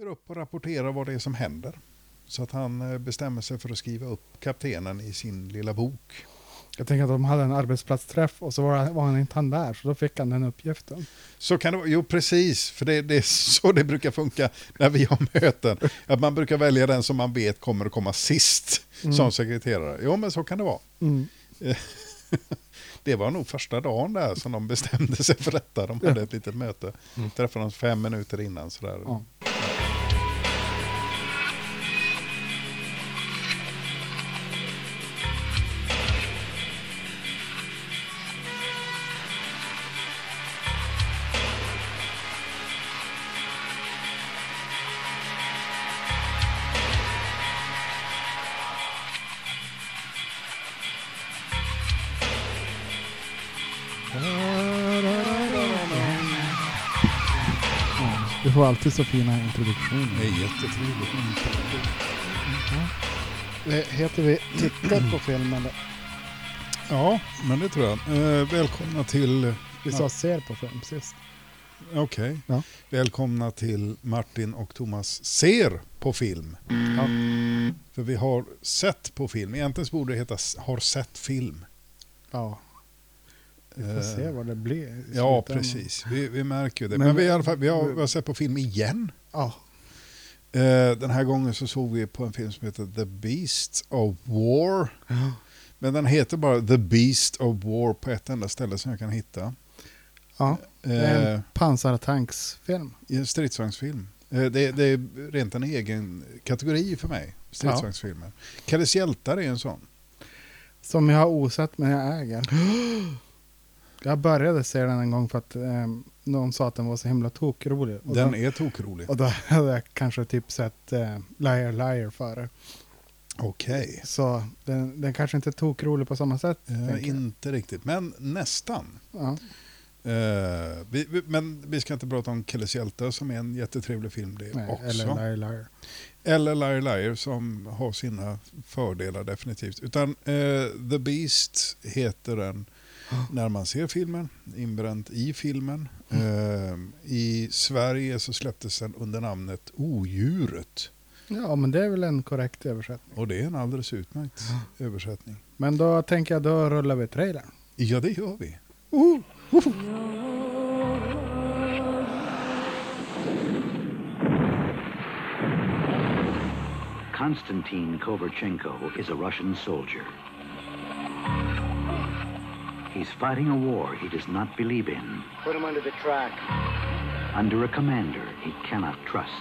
kliver upp och rapporterar vad det är som händer. Så att han eh, bestämmer sig för att skriva upp kaptenen i sin lilla bok. Jag tänker att de hade en arbetsplatsträff och så var, var han inte han där, så då fick han den uppgiften. Så kan det vara, jo precis, för det, det är så det brukar funka när vi har möten. Att man brukar välja den som man vet kommer att komma sist Mm. som sekreterare. Jo men så kan det vara. Mm. Det var nog första dagen där som de bestämde sig för detta. De hade ett litet möte. Mm. Träffade oss fem minuter innan sådär. Ja. Alltid så fina Det introduktioner. är jättetrevligt. Det heter vi tittar på film eller? Ja, men det tror jag. Eh, välkomna till... Vi sa ser på film sist. Okej. Ja. Välkomna till Martin och Thomas ser på film. Ja. För vi har sett på film. Egentligen borde det heta har sett film. ja. Vi får Eh, se vad det blir. Ja, precis. Vi, vi märker ju det. Men Men, vi, i alla fall, vi, har, vi har sett på film igen. Ja. Eh, den här gången så såg vi på en film som heter The Beast of War. ja. Men den heter bara The Beast of War på ett enda ställe som jag kan hitta. ja. Det är Eh, en pansartanksfilm. I en stridsvagnsfilm. Eh, Det, det är rent en egen kategori för mig, stridsvagnsfilmer. Kalles hjältar är en sån. Som jag har osett men jag äger. Jag började se den en gång för att eh, någon sa att den var så himla tokrolig. Och, Den då, är tokrolig. och då hade jag kanske typ sett eh, Liar Liar före. Okej. Så den, den kanske inte är tokrolig på samma sätt. Eh, inte riktigt, men nästan. Ja. Eh, vi, vi, men vi ska inte prata om Kalles hjältar som är en jättetrevlig film det Nej, också. eller Liar Liar. Eller Liar Liar som har sina fördelar definitivt. Utan eh, The Beast heter den när man ser filmen, inbränt i filmen. Eh, I Sverige så släpptes den under namnet Odjuret. Ja, men det är väl en korrekt översättning. Och det är en alldeles utmärkt översättning. Men då tänker jag, då rullar vi trailern. Ja, det gör vi. Konstantin Koverchenko is a Russian soldier. He's fighting a war he does not believe in, Put him under the track. under a commander he cannot trust.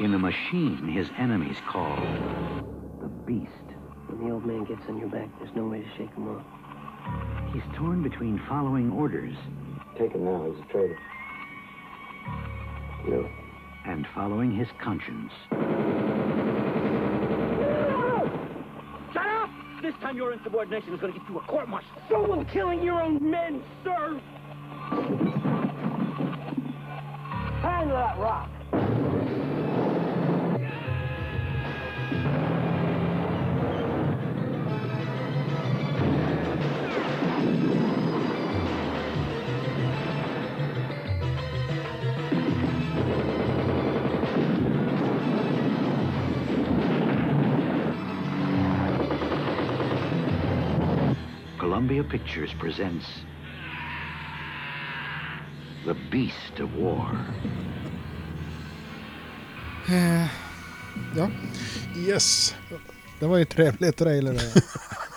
In a machine his enemies call the Beast. When the old man gets on your back, there's no way to shake him off. He's torn between following orders Take him now. He's a traitor. No. and following his conscience. Shut up! This time your insubordination is going to get you a court martial. So will killing your own men, sir! Hand that rock! Columbia Pictures presents The Beast of War. Eh, ja, Yes. det var ju trevlig trailer. det.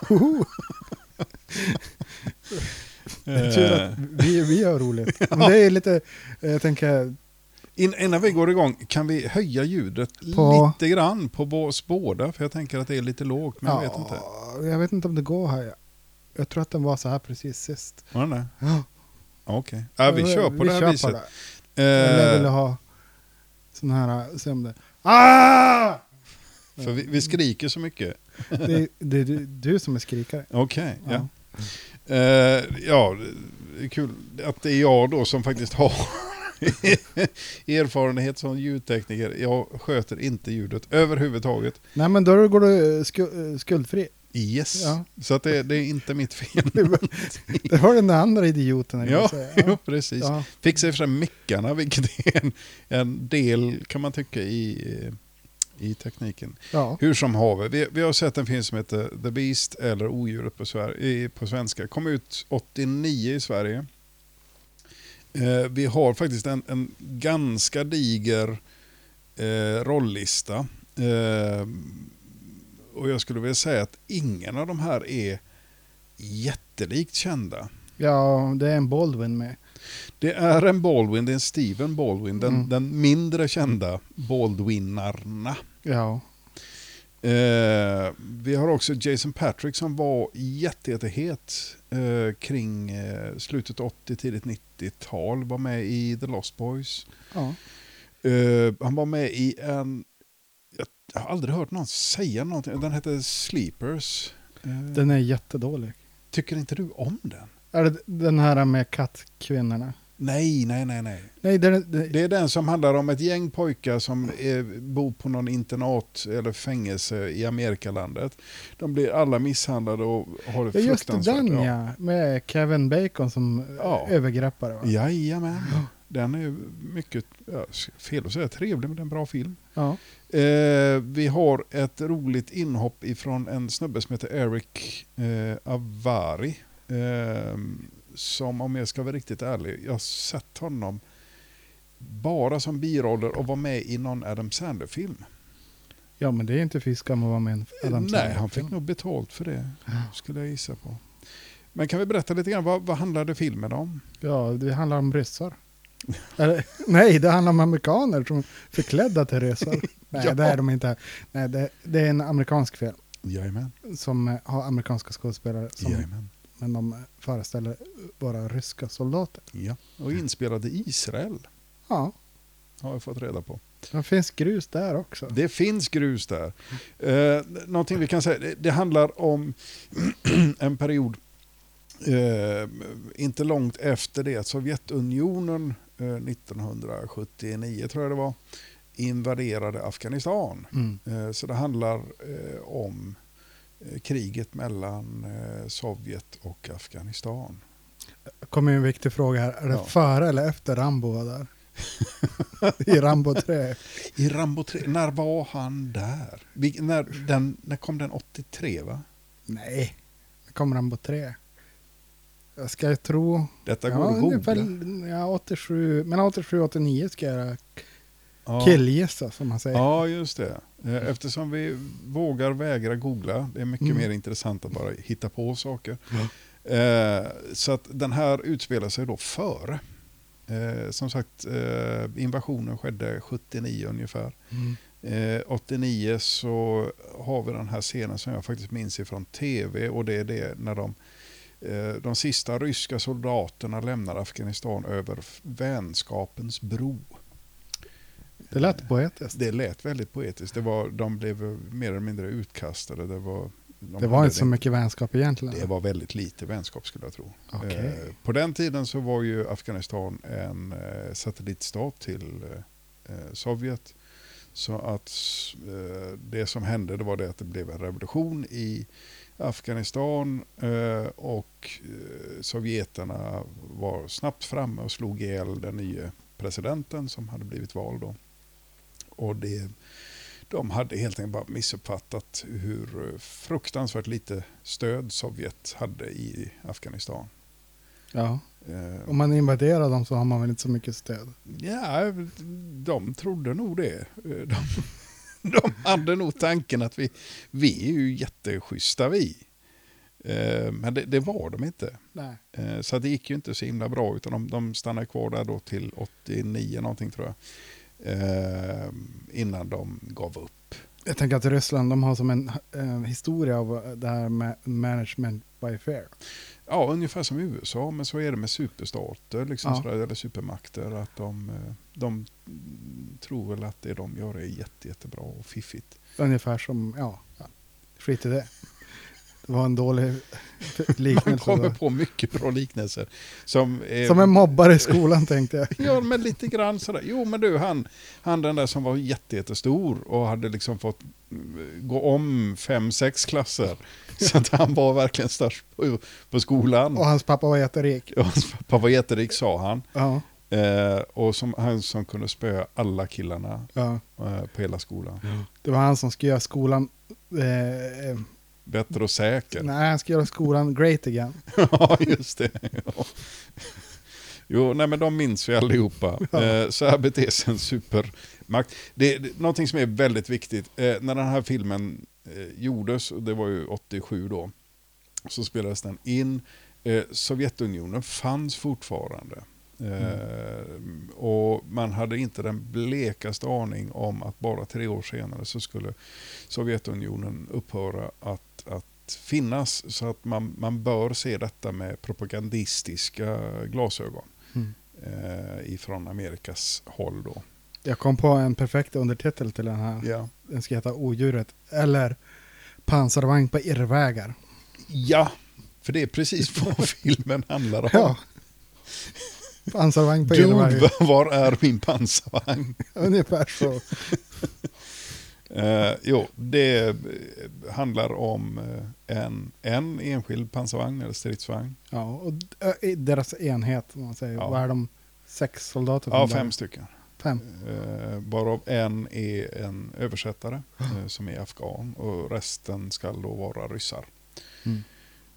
Tur Eh, att vi, vi har roligt. Men det är lite, eh, jag tänker, in, innan vi går igång, kan vi höja ljudet På- lite grann på oss båda? För jag tänker att det är lite lågt, men jag vet inte. jag vet inte om det går här. Jag tror att den var så här precis sist. Var den det? Ja. Okej. Ja, vi kör på det här kör viset. det. Vill du Eh, ha sån här, det... Ah! för vi, vi skriker så mycket. Det, är- det är du, du som är skrikare. Okej, ja. Ja. Eh, ja, det är kul att det är jag då som faktiskt har erfarenhet som ljudtekniker. Jag sköter inte ljudet överhuvudtaget. Nej men då går du sku, skuldfri. Yes, Ja. så att det, det är inte mitt fel. Det var den andra idioten. ja, säga. ja, precis. Ja. Fixa i för sig mickarna, vilket är en, en del kan man tycka i, i tekniken. Ja. Hur som haver, vi, vi har sett en film som heter The Beast eller Odjuret på, på svenska. Kom ut 89 i Sverige. Eh, vi har faktiskt en, en ganska diger eh, rolllista. Eh, och jag skulle vilja säga att ingen av de här är jättelikt kända. ja, det är en Baldwin med. Det är en Baldwin, det är en Steven Baldwin, den, Mm. den mindre kända Baldwinarna. Ja. Eh, vi har också Jason Patrick som var jätte, jättehet eh, kring eh, slutet 80, tidigt 90-tal. Var med i The Lost Boys. ja. Eh, han var med i en, jag har aldrig hört någon säga någonting, den hette Sleepers. Eh, Den är jättedålig. Tycker inte du om den? Är det den här med kattkvinnorna? Nej, nej, nej, nej. Nej, den, den, Det är den som handlar om ett gäng pojkar som eh, bor på någon internat eller fängelse i Amerikalandet. De blir alla misshandlade och har det ja, just det, fruktansvärt. den ja. Med Kevin Bacon som Ja. övergreppare. Va? Jajamän. Den är mycket, fel att säga trevlig, men det är en bra film. Ja. Eh, vi har ett roligt inhopp ifrån en snubbe som heter Eric eh, Avari. Eh, som om jag ska vara riktigt ärlig, jag har sett honom bara som biroller och var med i någon Adam Sandler-film. ja, men det är inte fy skam att vara med i en Adam Nej, Sandler-film. han fick nog betalt för det, skulle jag gissa på. Men kan vi berätta lite grann, vad, vad handlade filmen om? Ja, det handlar om ryssar. Nej, det handlar om amerikaner som förklädda till ryssar. Nej, Ja. det är de inte. Nej, det, det är en amerikansk film Jajamän. som eh, har amerikanska skådespelare som Jajamän. men de föreställer vara ryska soldater. Ja. Och inspelad i Israel, Ja, har jag fått reda på. det finns grus där också. Det finns grus där. Eh, någonting vi kan säga, det, det handlar om en period eh, inte långt efter det att Sovjetunionen 1979 tror jag det var invaderade Afghanistan. Mm. Eh, så det handlar eh, om eh, kriget mellan eh, Sovjet och Afghanistan. kommer en viktig fråga här. Är det Ja. före eller efter Rambo där? I Rambo 3. I Rambo 3, när var han där? När, den, när kom den 83 va? Nej, det kom Rambo 3. Jag ska tro... Detta ja, går att googla. ja, 87, men 87, 89 ska jag Ja. killgissa som man säger. Ja, just det. Eh, Eftersom vi vågar vägra googla, det är mycket Mm. mer intressant att bara hitta på saker. Eh, så att den här utspelar sig då före. Eh, som sagt, eh, invasionen skedde 79 ungefär. Mm. Eh, 89 så har vi den här scenen som jag faktiskt minns ifrån tv och det är det när de, eh, de sista ryska soldaterna lämnar Afghanistan över vänskapens bro. Det lät poetiskt. Det lät väldigt poetiskt. Det var, de blev mer eller mindre utkastade. Det var, de Det var inte så mycket vänskap egentligen. Det var väldigt lite vänskap skulle jag tro. Okej. Eh, på den tiden så var ju Afghanistan en eh, satellitstat till eh, eh, Sovjet. Så att eh, det som hände det var det att det blev en revolution i Afghanistan eh, och eh, sovjeterna var snabbt framme och slog ihjäl den nya presidenten som hade blivit vald. Då. Och det, de hade helt enkelt bara missuppfattat hur fruktansvärt lite stöd Sovjet hade i Afghanistan. Ja. Eh, Om man invaderar dem så har man väl inte så mycket stöd. Ja, de trodde nog det. Eh, De, de hade nog tanken att vi, vi är ju jätteschyssta vi. Eh, Men det, det var de inte. Eh, Så det gick ju inte så himla bra utan de, de stannade kvar där då till 89 någonting tror jag. Eh, Innan de gav upp. Jag tänker att Ryssland de har som en eh, historia av det här med management by fear. Ja, ungefär som USA, men så är det med superstater liksom Ja. sådär, eller supermakter. Att de, eh, de tror väl att det de gör är jätte, jättebra och fiffigt. Ungefär som, ja, skit i det. Det var en dålig Man liknelse. kommer där. på mycket bra liknelser. Som, är, Som en mobbare i skolan tänkte jag. Ja, men lite grann sådär. Jo, men du, han, han den där som var jätte, jättestor och hade liksom fått mm, gå om fem, sex klasser. Så att han var verkligen störst på, på skolan. Och hans pappa var jätterik. Och hans pappa var jätterik, sa han. Ja, Eh, och som, han som kunde spöa alla killarna ja. eh, på hela skolan. Det var han som skulle göra skolan... Eh, eh, Bättre och säker. nej, han skulle göra skolan great again. ja, just det. Ja. Jo, nej men de minns vi allihopa. Eh, så här beter sig en supermakt. Det är någonting som är väldigt viktigt. Eh, när den här filmen eh, gjordes, och det var ju 87 då, så spelades den in. Sovjetunionen fanns fortfarande. Eh, och man hade inte den blekaste aning om att bara tre år senare så skulle Sovjetunionen upphöra att, att finnas. Så att man, man bör se detta med propagandistiska glasögon. Mm. Eh, ifrån Amerikas håll då. Jag kom på en perfekt undertitel till den här. Ja. Den ska heta Odjuret. Eller Pansarvagn på irrvägar. ja, för det är precis vad filmen handlar om. Ja. Pansarvagn på irrvägar. Dude, var är min pansarvagn? Ungefär så. Eh, jo, det eh, handlar om eh, en, en enskild pansarvagn eller stridsvagn. Ja, och i deras enhet, om man säger. Ja. Vad är de? Sex soldater? Ja, fem början? stycken. Fem. Eh, varav en är en översättare eh, som är afghan och resten ska då vara ryssar. Mm.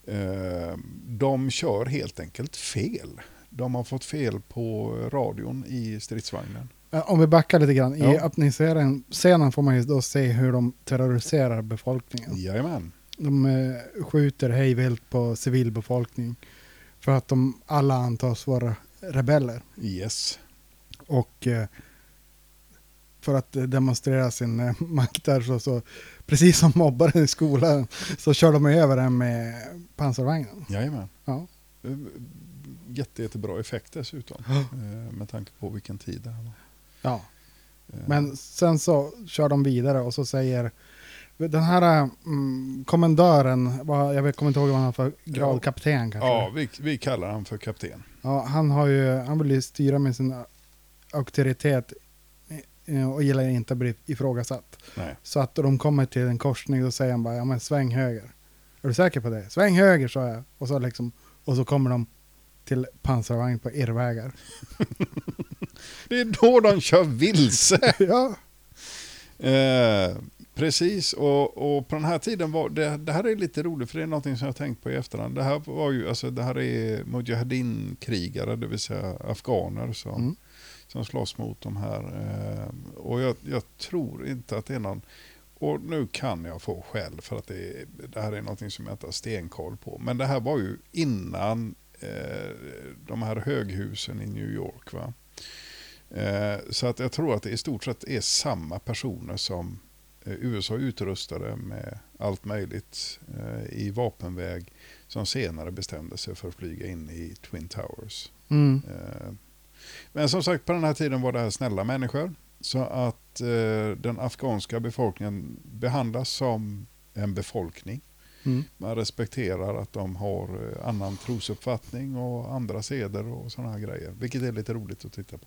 Eh, de kör helt enkelt fel. De har fått fel på radion i stridsvagnen. Eh, Om vi backar lite grann. I Ja. öppningsscenen scenen får man ju då se hur de terroriserar befolkningen. Jajamän. De eh, skjuter hejvilt på civilbefolkning. För att de alla antas vara rebeller. Yes. Och eh, för att demonstrera sin eh, makt där så, så precis som mobbaren i skolan så kör de över en med pansarvagnen. Jajamän. Ja. Jätte, jättebra effekt dessutom. Med tanke på vilken tid det här var. Ja. Eh, Men sen så kör de vidare och så säger den här mm, kommendören, vad, jag kommer inte ihåg vad han har för grad, kapten kanske? Ja, vi, vi kallar han för kapten. Ja, han, har ju, han vill ju styra med sin auktoritet eh, och gillar inte att bli ifrågasatt. Nej. Så att de kommer till en korsning, då säger han bara, ja men sväng höger. Är du säker på det? Sväng höger, sa jag. Och så, liksom, och så kommer de till pansarvagn på irrvägar. Det är då de kör vilse. ja, Eh, precis, och, och på den här tiden var det, det här är lite roligt för det är någonting som jag tänkt på i efterhand. Det här var ju, alltså det här är Mujahedin-krigare, det vill säga afghaner som, Mm. som slåss mot de här. Eh, och jag, jag tror inte att det är någon, och nu kan jag få skäll för att det, det här är någonting som jag inte har stenkoll på. Men det här var ju innan eh, de här höghusen i New York. va Så att jag tror att det i stort sett är samma personer som eh, USA utrustade med allt möjligt eh, i vapenväg som senare bestämde sig för att flyga in i Twin Towers. mm. Eh, Men som sagt, på den här tiden var det här snälla människor. Så att eh, den afghanska befolkningen behandlas som en befolkning. Mm. Man respekterar att de har eh, annan trosuppfattning och andra seder och sådana här grejer. Vilket är lite roligt att titta på.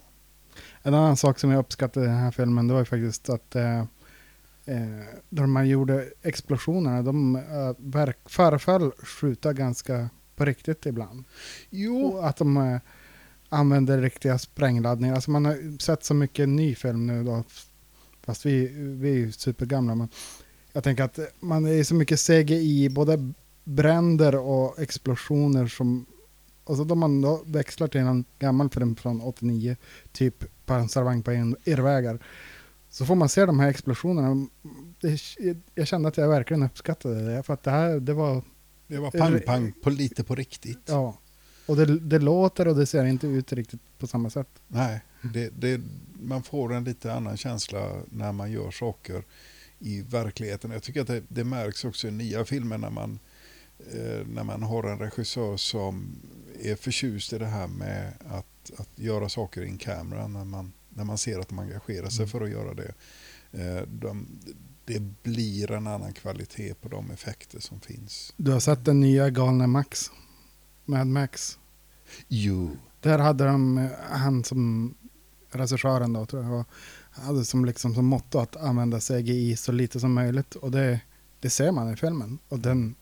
En annan sak som jag uppskattade i den här filmen, det var ju faktiskt att eh, eh, när man gjorde explosionerna, de eh, verk, föreföll skjuta ganska på riktigt ibland. Jo, Och att de eh, använder riktiga sprängladdningar. Alltså man har sett så mycket ny film nu då, fast vi, vi är ju supergamla. Men jag tänker att man är så mycket CGI, både bränder och explosioner som och så då man då växlar till en gammal film från 89, typ pansarvagn på en irrvägar, så får man se de här explosionerna. Det, jag kände att jag verkligen uppskattade det, för att det här, det var, det var pang-pang på lite på riktigt. ja. Och det, det låter och det ser inte ut riktigt på samma sätt. Nej, det, det, man får en lite annan känsla när man gör saker i verkligheten. Jag tycker att det, det märks också i nya filmer när man, eh, när man har en regissör som är förtjust i det här med att, att göra saker in camera när man, när man ser att de engagerar sig Mm. för att göra det. Eh, de, det blir en annan kvalitet på de effekter som finns. Du har sett den nya galna Max? Mad Max? Jo, Där hade de, eh, han som regissören då tror jag var, hade som, liksom, som motto att använda CGI så lite som möjligt. Och det, det ser man i filmen. Och den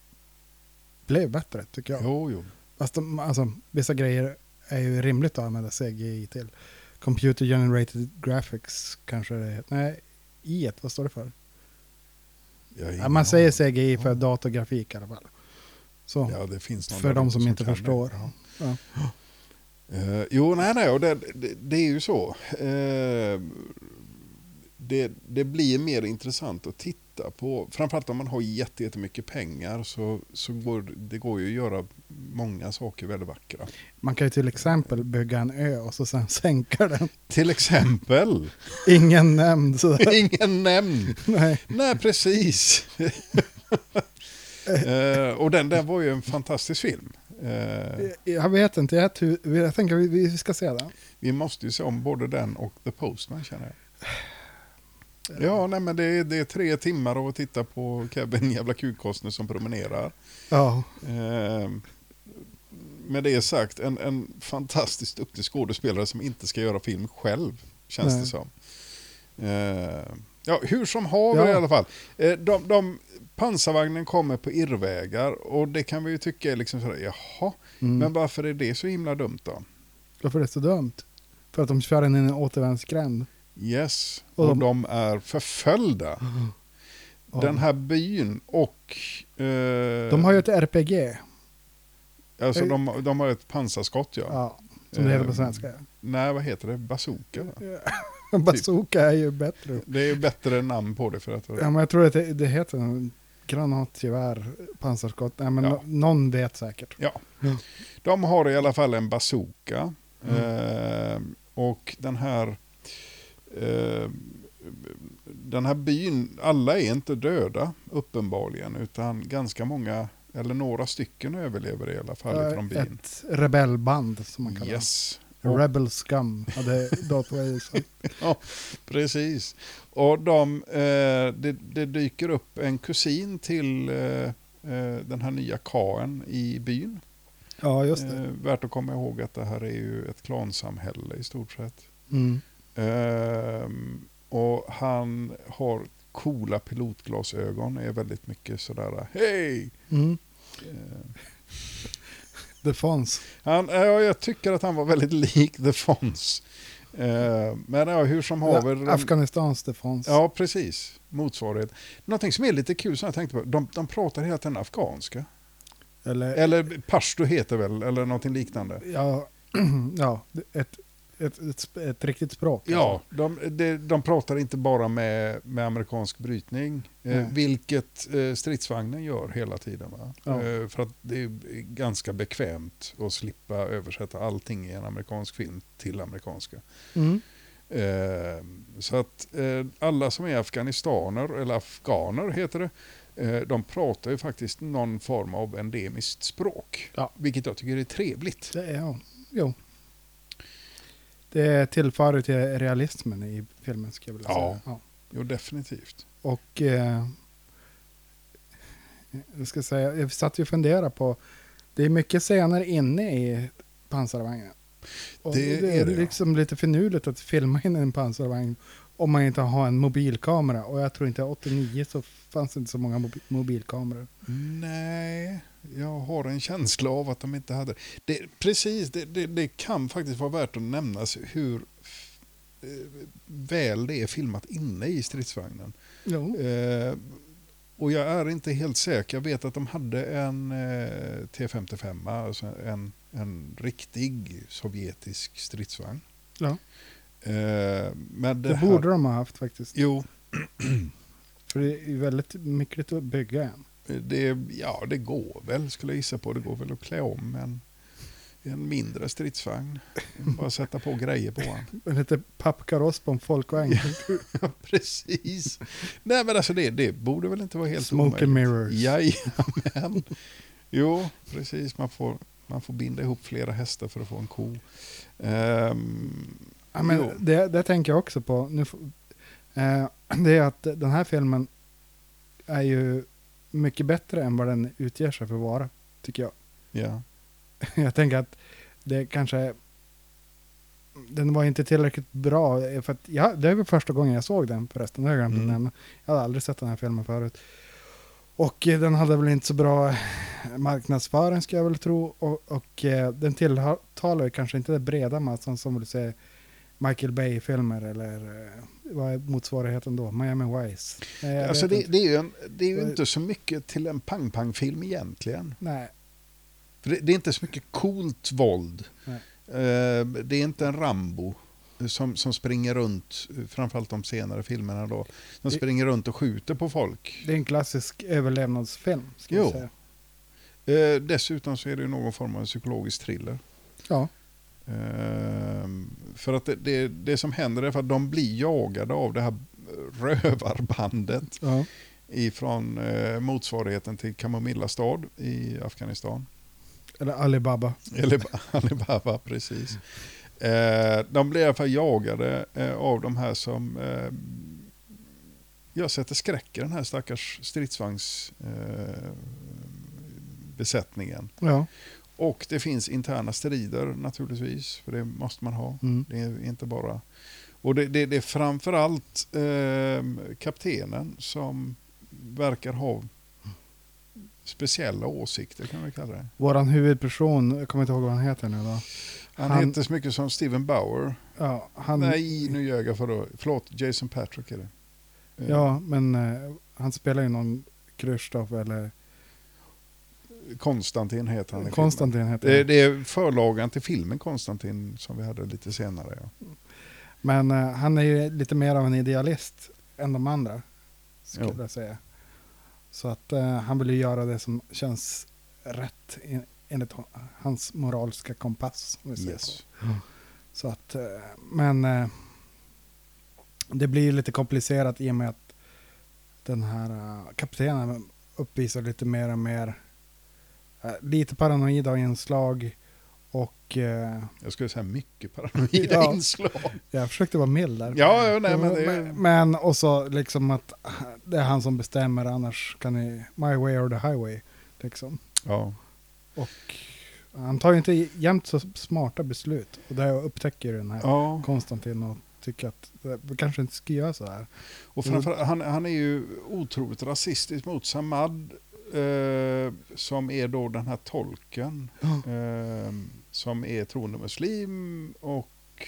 blev bättre tycker jag. jo, jo. Fast de, alltså, vissa grejer är ju rimligt att använda CGI till. Computer generated graphics kanske det heter. Nej, i vad står det för? Ja, man säger. CGI för Ja. datorgrafik i alla fall. Så, Ja, det finns för de ute som inte förstår. Ja. Eh, jo, nej, nej, och det, det, det är ju så. Eh, det, det blir mer intressant att titta på. Framförallt om man har jätte- jättemycket pengar så, så går det går ju att göra många saker väldigt vackra. Man kan ju till exempel bygga en ö och så sen sänka den. Till exempel, Ingen nämnd. sådär. ingen nämnd. Nej. Nej, precis. Eh, och den där var ju en fantastisk film. Eh, Jag vet inte, jag, jag tänker vi, vi ska se den. Vi måste ju se om både den och The Postman känner jag. Ja, nej men det är, det är tre timmar av att titta på Kevin jävla kukkostner som promenerar. Ja, Eh, med det sagt, en, en fantastiskt duktig skådespelare som inte ska göra film själv, känns Nej. det som. Eh, ja, hur som haver Ja. i alla fall. Eh, de, de, pansarvagnen kommer på irrvägar och det kan vi ju tycka är liksom sådär, jaha, mm. men varför är det så himla dumt då? varför är det så dumt? För att de kör in i en återvändsgränd. Yes, Och och, de- de... är förföljda. Ja. Den här byn och... Eh, De har ju ett RPG. alltså, de, de har ett pansarskott, ja. Ja, som det heter på Eh, svenska. Nej, vad heter det? Bazooka? Va? Bazooka är ju bättre. Det är ju bättre namn på det för att... Ja, men jag tror att det, det heter granatgevär, pansarskott. Nej, men Ja. nå- någon vet säkert. Ja. Ja. De har i alla fall en bazooka. Mm. Eh, och den här... Eh, den här byn, alla är inte döda uppenbarligen, utan ganga många, eller några stycken överlever i alla fall från byn. Ett rebellband som man kallar Yes. Och- Rebel Scum hade sagt. Ja, precis. Och de, eh, det, det dyker upp en kusin till eh, eh, den här nya kaen i byn. Ja, just det. Eh, värt att komma ihåg att det här är ju ett klansamhälle i stort sett. Mm. Ehm, och han har coola pilotglasögon, är väldigt mycket sådär hej! Mm. Eh, The Fonz. han, ja, jag tycker att han var väldigt lik The Fonz. Eh, men ja, hur som haver. Afghanistans The Fonz. Ja, precis. Motsvarighet. Någonting som är lite kul som jag tänkte på. De, de pratar hela tiden afghanska. Eller, Eller pashto heter väl, eller någonting liknande. ja, ja ett, ett, ett, ett riktigt språk. Ja, de, de, de pratar inte bara med, med amerikansk brytning, eh, vilket eh, stridsvagnen gör hela tiden. Ja. Eh, för att det är ganska bekvämt att slippa översätta allting i en amerikansk film till amerikanska. Mm. Eh, så att eh, alla som är afghanistaner, eller afghaner heter det, eh, de pratar ju faktiskt någon form av endemiskt språk. Ja. Vilket jag tycker är trevligt. Det är, ja, jo. Det tillför till realismen i filmen, ska jag vilja Ja. säga. Ja. Jo, definitivt. Och eh, jag ska säga, jag satt ju och funderade på, det är mycket scener inne i pansarvagnen. Och Det det, är det, ja. liksom lite finurligt att filma in en pansarvagn om man inte har en mobilkamera. Och jag tror inte 89 så fanns det inte så många mobi- mobilkameror. Nej, jag har en känsla av att de inte hade det. Precis, det, det, det kan faktiskt vara värt att nämnas hur eh, väl det är filmat inne i stridsvagnen. Eh, och jag är inte helt säker. Jag vet att de hade en eh, T55, alltså en, en riktig sovjetisk stridsvagn. Ja. Eh, men det, Det här, borde de ha haft faktiskt. Jo, För det är väldigt mycket att bygga en. det, ja, det går väl skulle jag gissa på. Det går väl att klä om en, en mindre stridsvagn. Bara sätta på grejer på den. En lite pappkaross på en folkvagn. Ja, precis. Nej men alltså det, det borde väl inte vara helt Smoke and mirrors. Jajamän. Jo, precis. Man får, man får binda ihop flera hästar för att få en ko. Ehm, Ja, men det, det tänker jag också på. Nu, Eh, det är att den här filmen är ju mycket bättre än vad den utger sig för att vara, tycker jag. Ja. jag tänker att det kanske... Den var inte tillräckligt bra. För att jag, det är väl första gången jag såg den förresten. Det har jag glömt Mm. nämna. Jag hade aldrig sett den här filmen förut. Och eh, den hade väl inte så bra marknadsföring ska jag väl tro. Och, och eh, den tilltalar kanske inte det breda massan som vill se Michael Bay-filmer eller eh, vad är motsvarigheten då? Miami Vice? Nej, Alltså det, det är ju, en, det är ju inte så mycket till en pang-pang-film egentligen. Nej, För det, det är inte så mycket coolt våld. Nej. Eh, det är inte en Rambo som, som springer runt, framförallt de senare filmerna då, som Det- springer runt och skjuter på folk. det är en klassisk överlevnadsfilm. Ska Jo. jag säga. Eh, dessutom så är det ju någon form av psykologisk thriller. Ja. Eh, för att det, det, det som händer är för att de blir jagade av det här rövarbandet ja. ifrån eh, motsvarigheten till Kamomilla stad i Afghanistan. Eller Alibaba. Eller Alibaba, precis. Eh, de blir i alla fall jagade eh, av de här som jag sätter skräck i den här stackars stridsvagns eh, besättningen. Ja. Och det finns interna strider naturligtvis, för det måste man ha. Mm. Det är inte bara... Och det, det, det är framförallt eh, kaptenen som verkar ha speciella åsikter kan vi kalla det. Våran huvudperson, jag kommer inte ihåg vad han heter nu då. Han, Han- heter så mycket som Steven Bauer. Ja, han, Nej, nu ljög jag för då. Förlåt, Jason Patrick är det. Ja men eh, han spelar ju någon Krzysztof eller Konstantin heter han. Konstantin heter Det, det är förlagan till filmen Konstantin som vi hade lite senare. Ja. Men eh, han är ju lite mer av en idealist än de andra. Skulle Jo. jag säga. Så att eh, han vill ju göra det som känns rätt en- enligt hans moraliska kompass. om vi säger så. Yes. Så att, eh, men det blir lite komplicerat i och med att den här kaptenen uppvisar lite mer och mer lite paranoida inslag och eh, Jag skulle säga mycket paranoida Ja. inslag. jag försökte vara mild där. Ja, ja, nej, men det men, men också liksom att det är han som bestämmer annars kan ni my way or the highway liksom. Ja. Och han tar ju inte jämt så smarta beslut och det upptäcker ju den här ja. Konstantin och tycker att det kanske inte ska göra så här. Och framför, han, han är ju otroligt rasistisk mot Samad. Eh, som är då den här tolken. Eh, som är troende muslim och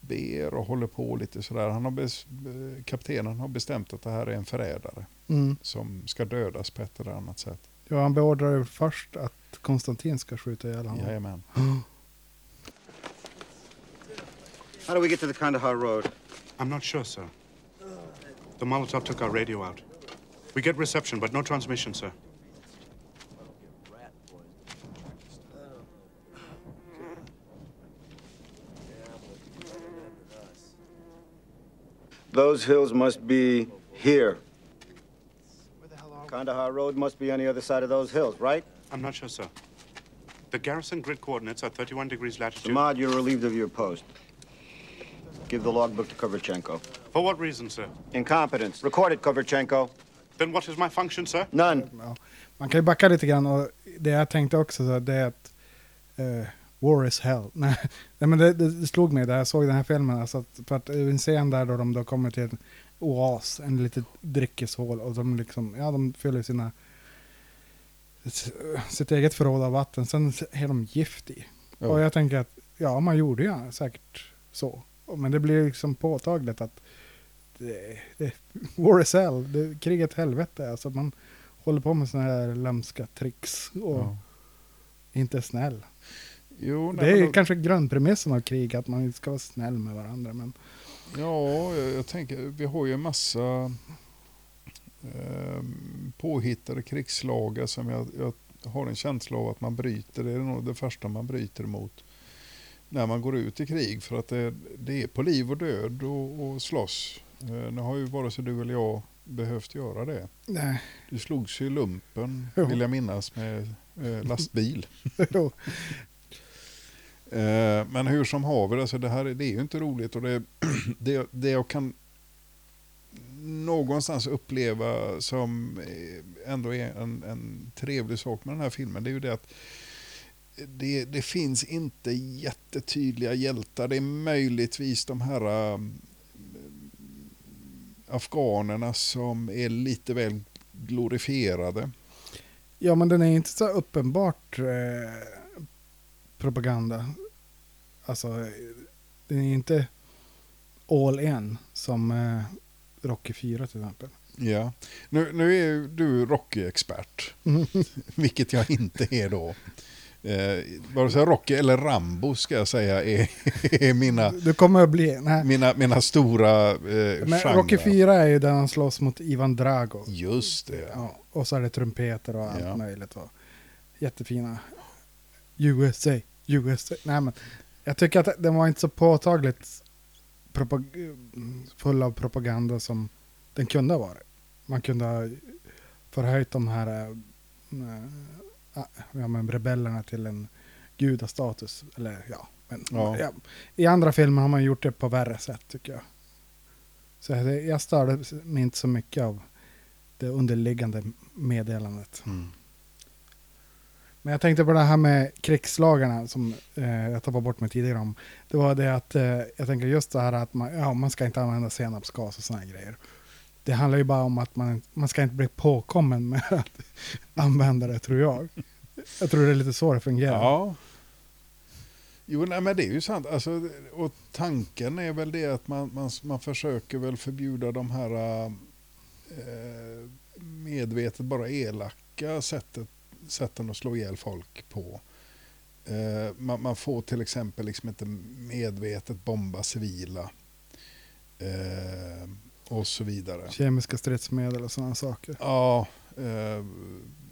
ber och håller på lite sådär. Han har bes, eh, kaptenen har bestämt att det här är en förrädare. Mm. Som ska dödas på ett eller annat sätt. Ja, han beordrar ju först att Konstantin ska skjuta ihjäl honom. Jajamän. How do we get to the Kandahar Road? I'm not sure, sir. The Molotov took our radio out. We get reception, but no transmission, sir. Those hills must be here. Kandahar Road must be on the other side of those hills, right? I'm not sure, sir. The garrison grid coordinates are 31 degrees latitude. Samad, you're relieved of your post. Give the logbook to Koverchenko. For what reason, sir? Incompetence. Record it, Koverchenko. Then what is my function, sir? None. Ja. Man kan ju backa lite grann och det jag tänkte också så det är att eh, war is hell. Nej, men det, det, det slog mig där jag såg den här filmen. Alltså att, för att är en scen där då de då kommer till en oas, en litet dryckeshål och de liksom, ja de fyller sina sitt eget förråd av vatten, sen är de gift i. Ja. Och jag tänker att, ja man gjorde ju säkert så. Men det blir liksom påtagligt att det, det, war is hell, det, kriget helvete. Alltså man håller på med sådana här lömska tricks och Ja. inte är snäll. Jo, nej, det är då- kanske grundpremissen av krig, att man ska vara snäll med varandra. Men Ja, jag, jag tänker, vi har ju en massa eh, påhittade krigslagar som jag, jag har en känsla av att man bryter. Det är nog det första man bryter emot när man går ut i krig. För att det, det är på liv och död och, och slåss. Eh, nu har ju vare sig du eller jag behövt göra det. nej, Du slogs ju i lumpen, Jo. vill jag minnas, med eh, lastbil. Eh, men hur som haver, alltså det här är- det är ju inte roligt. Och det, det, det jag kan någonstans uppleva som ändå är en, en trevlig sak med den här filmen, det är ju det att det, det finns inte jättetydliga hjältar. Det är möjligtvis de här afghanerna som är lite väl glorifierade. Ja, men den är inte så uppenbart eh, propaganda. Alltså, den är inte all in som eh, Rocky 4 till exempel. Ja. Nu, nu är du Rocky-expert, vilket jag inte är då. Eh, vare sig Rocky eller Rambo ska jag säga är, är mina, Du kommer att bli... Nej. mina, mina stora eh, Men genrer. Rocky 4 är ju där han slåss mot Ivan Drago. Just det. Ja, och så är det trumpeter och allt Ja. möjligt. Och jättefina. USA, USA. Nej men, jag tycker att den var inte så påtagligt full av propaganda som den kunde ha varit. Man kunde ha förhöjt de här äh, ja, men rebellerna till en gudastatus. Eller ja, men Ja. ja. i andra filmer har man gjort det på värre sätt tycker jag. Så jag, jag störde mig inte så mycket av det underliggande meddelandet. Mm. Men jag tänkte på det här med krigslagarna som eh, jag tappade bort mig tidigare om. Det var det att eh, jag tänker just det här att man, ja, man ska inte använda senapsgas och sådana grejer. Det handlar ju bara om att man, man ska inte bli påkommen med att använda det tror jag. Jag tror det är lite så det fungerar. Ja. Jo, nej, men det är ju sant. Alltså, och tanken är väl det att man, man, man försöker väl förbjuda de här äh, medvetet bara elaka sättet, sätten att slå ihjäl folk på. Äh, man, man får till exempel liksom inte medvetet bomba civila. Äh, och så vidare. Kemiska stridsmedel och sådana saker. Ja, eh,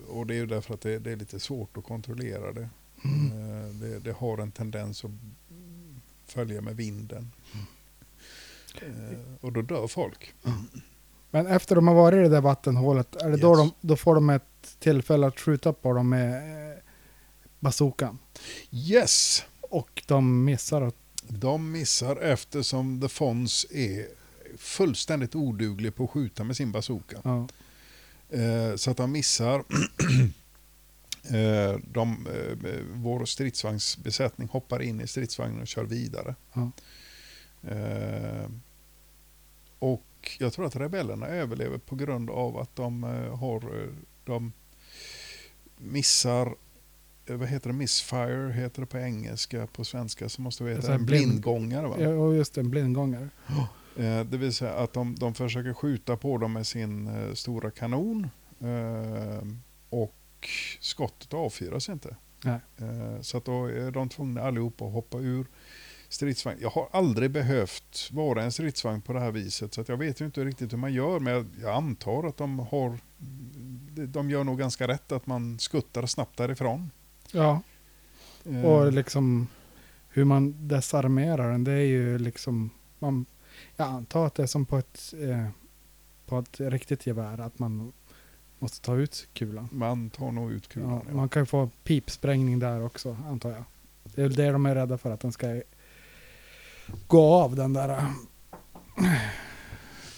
och det är ju därför att det, det är lite svårt att kontrollera det. Eh, det. Det har en tendens att följa med vinden. Eh, och då dör folk. Men efter de har varit i det där vattenhålet, är det då, Yes. de, då får de ett tillfälle att skjuta på dem med bazookan. Yes! Och de missar att De missar eftersom The Fonz är fullständigt oduglig på att skjuta med sin bazooka. ja, Eh, så att de missar. eh, de, eh, vår stridsvagnsbesättning hoppar in i stridsvagnen och kör vidare. Ja. Eh, och jag tror att rebellerna överlever på grund av att de eh, har eh, de missar eh, vad heter det, missfire heter det på engelska, på svenska så måste vi Alltså heta en blind- blindgångare. Va? ja, just en blindgångare. Eh, Det vill säga att de, de försöker skjuta på dem med sin eh, stora kanon eh, och skottet avfyras inte. Eh, så att då är de tvungna allihopa att hoppa ur stridsvagn. Jag har aldrig behövt vara en stridsvagn på det här viset så jag vet ju inte riktigt hur man gör men jag, jag antar att de har de gör nog ganska rätt att man skuttar snabbt därifrån. Ja, Eh, och liksom hur man desarmerar den, det är ju liksom, man, jag antar att det är som på ett, eh, på ett riktigt gevär, att man måste ta ut kulan. man tar nog ut kulan. Ja, ja. man kan ju få pipsprängning där också, antar jag. Det är det de är rädda för, att den ska gå av den där äh,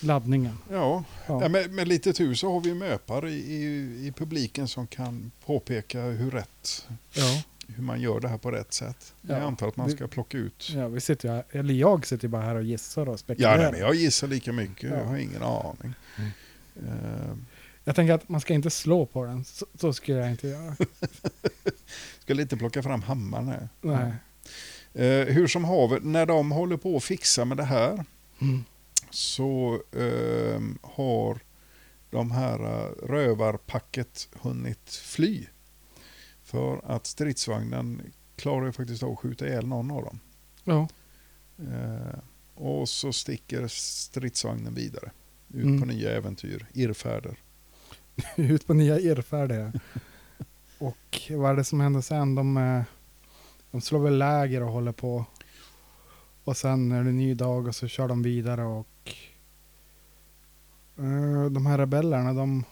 laddningen. Ja, Ja. Ja, med, med lite tur så har vi möpar i, i, i publiken som kan påpeka hur rätt, Ja, hur man gör det här på rätt sätt. Jag Ja, antar att man ska plocka ut. ja vi sitter ju här, eller jag sitter ju bara här och gissar och Ja, spekulerar. nej, men jag gissar lika mycket. Ja. Jag har ingen aning. Eh, Jag tänker att man ska inte slå på den, så, så skulle jag inte göra. ska lite plocka fram hammaren här. Nej. Eh, hur som haver, när de håller på att fixa med det här Mm. så eh, har de här eh, rövarpacket hunnit fly. För att stridsvagnen klarar ju faktiskt av att skjuta ihjäl någon av dem. Ja. Eh, och så sticker stridsvagnen vidare. Ut Mm. på nya äventyr, irrfärder. ut på nya irrfärdiga. och vad är det som händer sen? De, eh, de slår väl läger och håller på. Och sen är det ny dag och så kör de vidare och eh, de här rebellerna de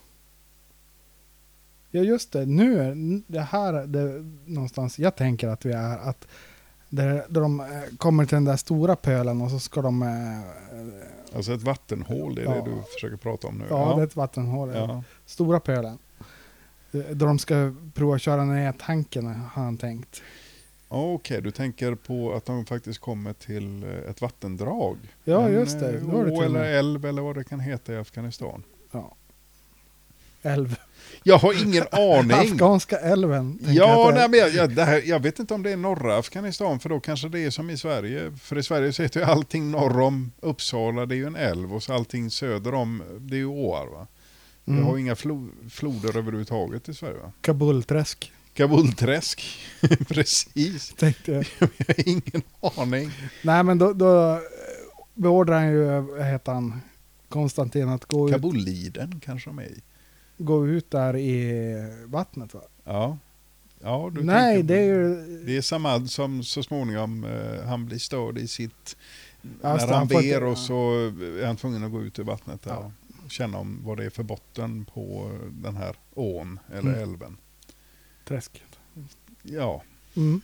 Ja just det, nu är det här det, någonstans jag tänker att vi är att där, där de eh, kommer till den där stora pölen och så ska de eh, Alltså ett vattenhål, det är Ja. det du försöker prata om nu? Ja, det är ett vattenhål. ja. Stora pölen. Eh, Då de ska prova att köra ner tanken har han tänkt. Ja, Okej, du tänker på att de faktiskt kommer till eh, ett vattendrag? Ja, en, just det. Det det eller älv eller vad det kan heta i Afghanistan. Ja. Älv. Jag har ingen aning. Afghanska älven. Ja, nej, men jag, jag, det här, jag vet inte om det är norra Afghanistan, för då kanske det är som i Sverige. För i Sverige så heter ju allting norr om Uppsala, det är ju en älv, och så allting söder om, det är ju åar. Va? Vi Mm. har ju inga flo, floder överhuvudtaget i Sverige. Va? Kabulträsk. Kabulträsk, precis. Tänkte jag. Jag har ingen aning. Nej, men då, då beordrar han ju, heter han, Konstantin att gå ut, Kabulliden kanske de är i. gå ut där i vattnet va? Ja. ja du Nej, tänker på- det är ju... Det är Samad som så småningom eh, han blir störd i sitt... Ja, när han ber och så är han tvungen att gå ut i vattnet där Ja. och känna om vad det är för botten på den här ån eller Mm. älven. Träsk. Ja, Mm.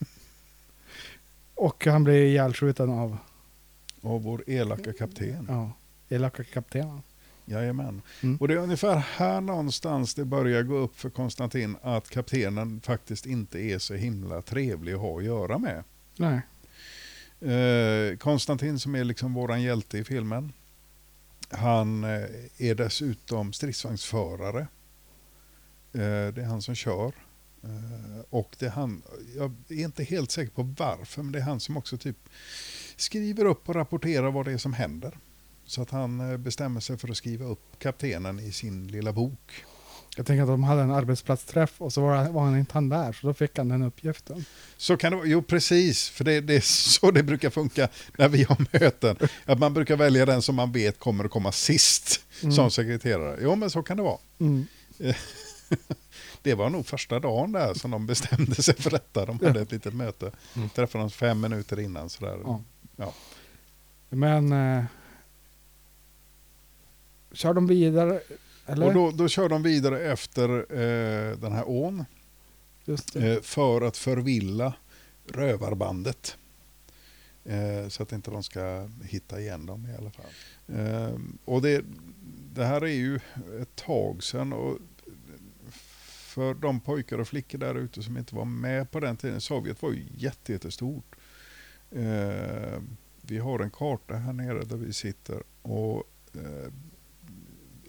Och han blir ihjälskjuten av och vår elaka kapten. ja, elaka kaptenen. Jajamän. Mm. Och det är ungefär här någonstans det börjar gå upp för Konstantin att kaptenen faktiskt inte är så himla trevlig att ha att göra med. Nej. Eh, Konstantin som är liksom våran hjälte i filmen. Han eh, är dessutom stridsvagnsförare. Eh, det är han som kör. Eh, och det är han, jag är inte helt säker på varför, men det är han som också typ skriver upp och rapporterar vad det är som händer. Så att han eh, bestämmer sig för att skriva upp kaptenen i sin lilla bok. Jag tänker att de hade en arbetsplatsträff och så var, han- var han inte han där, så då fick han den uppgiften. Så kan det vara, jo precis, för det, det är så det brukar funka när vi har möten. Att man brukar välja den som man vet kommer att komma sist som sekreterare. Jo men så kan det vara. Mm. Det var nog första dagen där som de bestämde sig för detta. De hade ett litet möte. Träffade oss fem minuter innan sådär. Ja. Ja. Men... Eh, kör de vidare? Eller? Och då, då kör de vidare efter eh, den här ån eh, för att förvilla rövarbandet. Eh, så att inte de ska hitta igen dem i alla fall. Eh, och det, det här är ju ett tag sedan. Och för de pojkar och flickor där ute som inte var med på den tiden. Sovjet var ju jätte, jättestort. Eh, vi har en karta här nere där vi sitter. Och eh,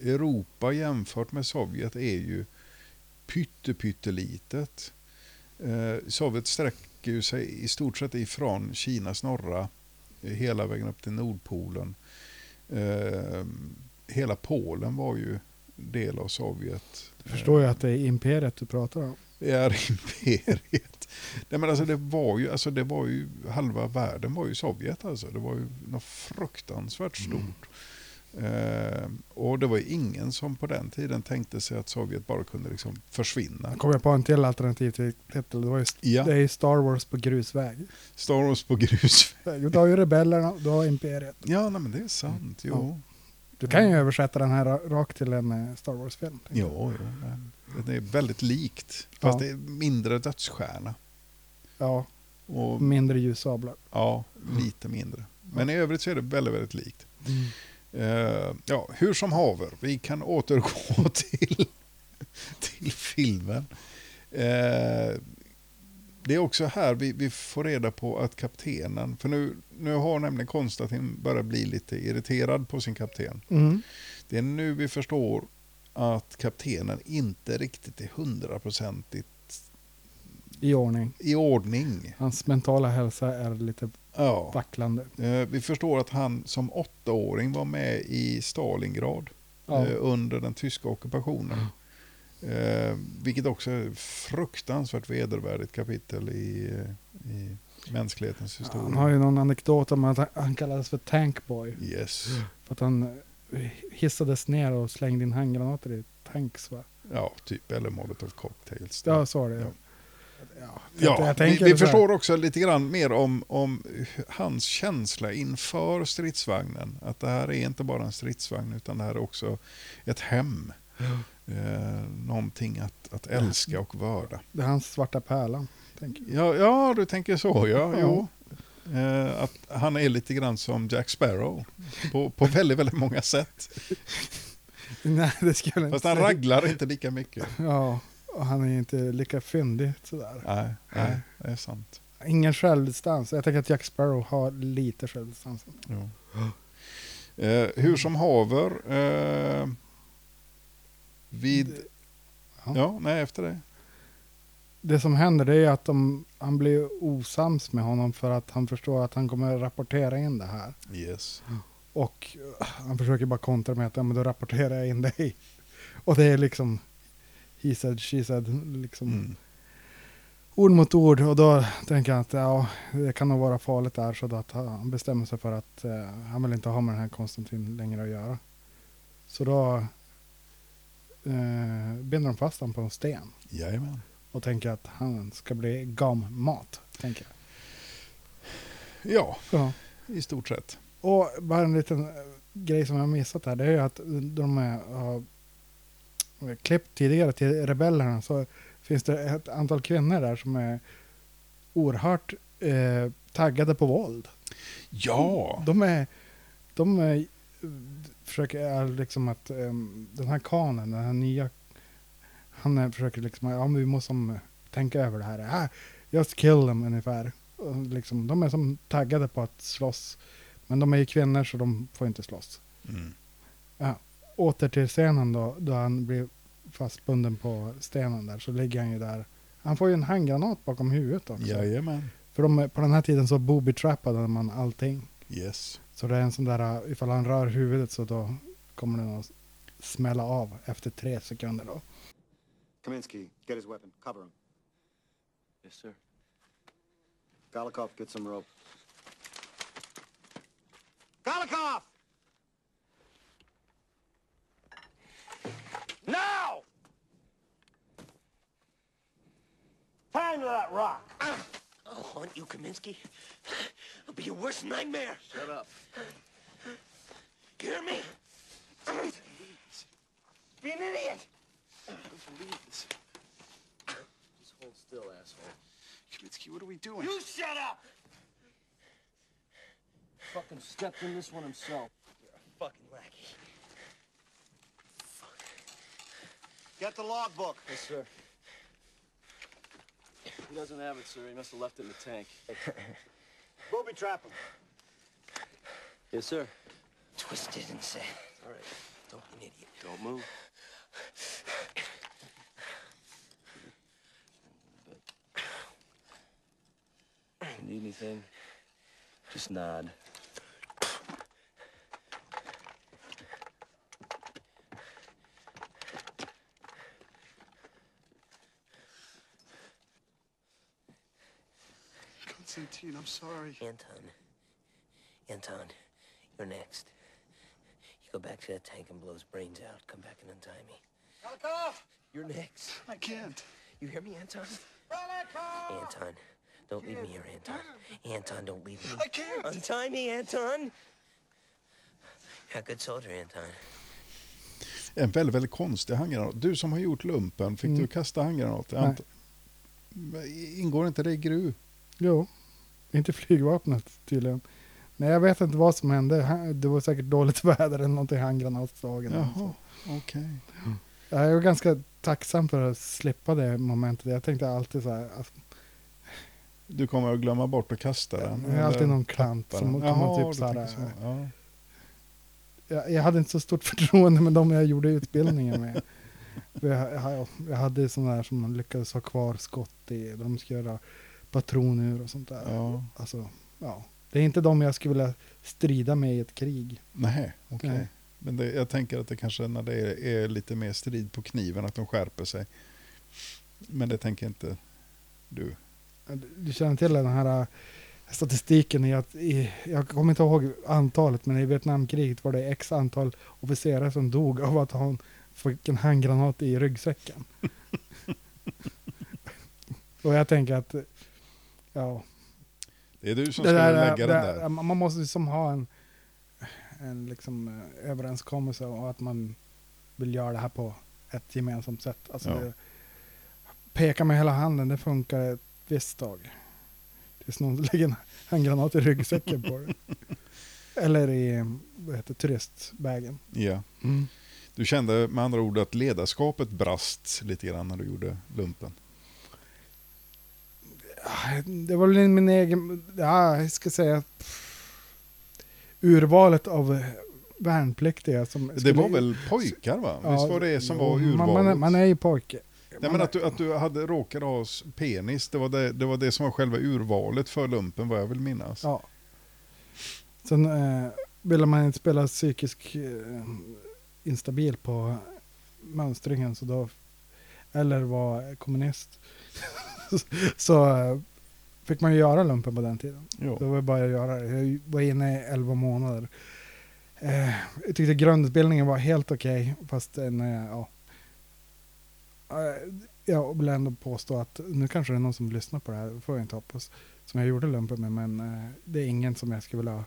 Europa jämfört med Sovjet är ju pytte, pyttelitet. Eh, Sovjet sträcker sig i stort sett ifrån Kinas norra eh, hela vägen upp till Nordpolen. Eh, hela Polen var ju del av Sovjet. Jag förstår ju att det är imperiet du pratar om. Det är imperiet. Nej, men alltså det, var ju, alltså det var ju, halva världen var ju Sovjet alltså. Det var ju något fruktansvärt stort. Eh, och det var ingen som på den tiden tänkte sig att Sovjet bara kunde liksom försvinna. Jag kommer på en till alternativ till titel. Det, var ju, Ja. det är Star Wars på grusväg. Star Wars på grus. Du har ju rebellerna, du har imperiet. Ja, nej, men det är sant. Jo, Du kan ju översätta den här ra- rakt till en eh, Star Wars-film. jag. jo, jo det är väldigt likt. Fast Ja. det är mindre dödsstjärna. Ja, Och mindre ljussablar. ja, lite mindre. Men i övrigt så är det väldigt, väldigt likt. Eh, ja, hur som haver, vi kan återgå till, till filmen. Eh, det är också här vi, vi får reda på att kaptenen, för nu, nu har nämligen Konstantin börjat bli lite irriterad på sin kapten. Mm. Det är nu vi förstår att kaptenen inte riktigt är hundraprocentigt I ordning. i ordning. Hans mentala hälsa är lite Ja. vacklande. Eh, Vi förstår att han som åttaåring var med i Stalingrad Ja. eh, under den tyska ockupationen. Eh, vilket också är fruktansvärt vedervärdigt kapitel i, i mänsklighetens historia. Han har ju någon anekdot om att han- kallades för Tankboy. Yes. För att han hissades ner och slängde in handgranater i tanks va? Ja, typ. Eller Molotov cocktails. Ja, så var det. Ja. Ja, Ja, jag vi, vi förstår också lite grann mer om, om hans känsla inför stridsvagnen. Att det här är inte bara en stridsvagn utan det här är också ett hem. Eh, någonting att, att älska och vörda. Det är hans svarta pärla. Tänker jag. Ja, ja, du tänker så. Ja, Ja. jo. Eh, att han är lite grann som Jack Sparrow på, på väldigt, väldigt många sätt. Nej, det skulle jag inte Fast han säga. raglar inte lika mycket. Ja, och han är inte lika fyndig sådär. Nej, nej det är sant. Ingen självdistans. Jag tänker att Jack Sparrow har lite självdistans. Jo. Eh, hur som haver. Eh, vid... Ja. Ja, nej, efter det. Det som händer det är att de, han blir osams med honom för att han förstår att han kommer rapportera in det här. Yes. Och uh, han försöker bara kontra med att ja, men då rapporterar jag in dig. Och det är liksom he said, she said, liksom Mm. ord mot ord. Och då tänker jag att ja, det kan nog vara farligt där. Så att han bestämmer sig för att eh, han vill inte ha med den här Konstantin längre att göra. Så då eh, binder de fast honom på en sten. Jajamän. Och tänker att han ska bli gammat. Tänker jag. Ja, Ja. i stort sett. Och bara en liten eh, grej som jag missat här. Det är ju att de har klippt tidigare till rebellerna. Så finns det ett antal kvinnor där som är oerhört eh, taggade på våld. Ja, De är, de är, försöker liksom att ehm, den här kanen, den här nya, han försöker liksom, ja men vi måste som, tänka över det här. Ah, just kill them ungefär. Och liksom, de är som taggade på att slåss. Men de är ju kvinnor så de får inte slåss. mm. Åter till scenen då, då han blir fastbunden på stenen där, så ligger han ju där. Han får ju en handgranat bakom huvudet också. jajamän. För de, på den här tiden så booby-trappade man allting. Yes. Så det är en sån där, ifall han rör huvudet så då kommer den att smälla av efter tre sekunder då. Kaminsky, get his weapon. Cover him. Yes, sir. Galikov, get some rope. Galikov! Now! Time to that rock. Ah. Oh, I'll haunt you, Kaminsky. I'll be your worst nightmare. Shut up. You hear me? Be an idiot. Please. Just hold still, asshole. Kaminsky, what are we doing? You shut up! Fucking stepped in this one himself. You're a fucking lackey. Get the logbook. Yes, sir. He doesn't have it, sir. He must have left it in the tank. Booby trap him. Yes, sir. Twisted and sad. All right. Don't be an idiot. Don't move. Need anything? Just nod. Constantine, I'm sorry. Anton. Anton, you're next. You go back to that tank and blow his brains out. Come back and untie me. Galikov! You're next. I can't. You hear me, Anton? Anton, don't leave me here, Anton. Anton, don't leave me. I can't. Untie me, Anton. You're a good soldier, Anton. En väldigt, väldigt konstig handgranat. Du som har gjort lumpen, fick Mm. du kasta handgranat? Jag Nej. ant- Ingår inte det i GRU? Jo, inte flygvapnet tydligen. Nej, jag vet inte vad som hände. Han- Det var säkert dåligt väder eller någonting handgranatslagen. Jaha, okej. Jag är ganska tacksam för att slippa det momentet. Jag tänkte alltid så här, att Du kommer att glömma bort att kasta den? det är alltid någon klant som kommer Jaha, typ så här, så. Ja. jag, jag hade inte så stort förtroende med dem jag gjorde utbildningen med. Jag, jag, jag hade sådana där som man lyckades ha kvar skott i. De ska göra patroner och sånt där. Ja. Alltså, ja. Det är inte de jag skulle vilja strida med i ett krig. Nej, okej. Nej. Men det, jag tänker att det kanske när det är, är lite mer strid på kniven, att de skärper sig. Men det tänker inte du. Du känner till den här äh, statistiken i att, i, jag kommer inte ihåg antalet, men i Vietnamkriget var det x antal officerare som dog av att ha en, fick en handgranat i ryggsäcken. och jag tänker att, ja, Det är du som det ska där, lägga det, den där. man måste liksom ha en, en liksom eh, överenskommelse och att man vill göra det här på ett gemensamt sätt. Alltså Ja. det, peka med hela handen, det funkar ett visst tag. Tills någon lägger en handgranat i ryggsäcken på dig. Eller i vad heter, turistbagen. Ja. Du kände med andra ord att ledarskapet brast lite grann när du gjorde lumpen. Det var väl min egen, ja, jag ska säga, urvalet av värnpliktiga som... Det skulle- var väl pojkar va? Ja, Visst var det som var urvalet? Man, är- man är ju pojke. Nej, men att du, att du hade råkat ha penis, det var det, det var det som var själva urvalet för lumpen vad jag vill minnas. Ja. Sen eh, ville man inte spela psykisk eh, instabil på mönstringen så då, eller var kommunist. så eh, fick man ju göra lumpen på den tiden. Ja. Det var bara att göra det. Jag var inne i 11 månader. Eh, jag tyckte grundutbildningen var helt okej, fast en, eh, ja. Eh, Jag vill ändå påstå att nu kanske det är någon som lyssnar på det här, det får jag inte hoppas, som jag gjorde lumpen med, men eh, det är ingen som jag skulle vilja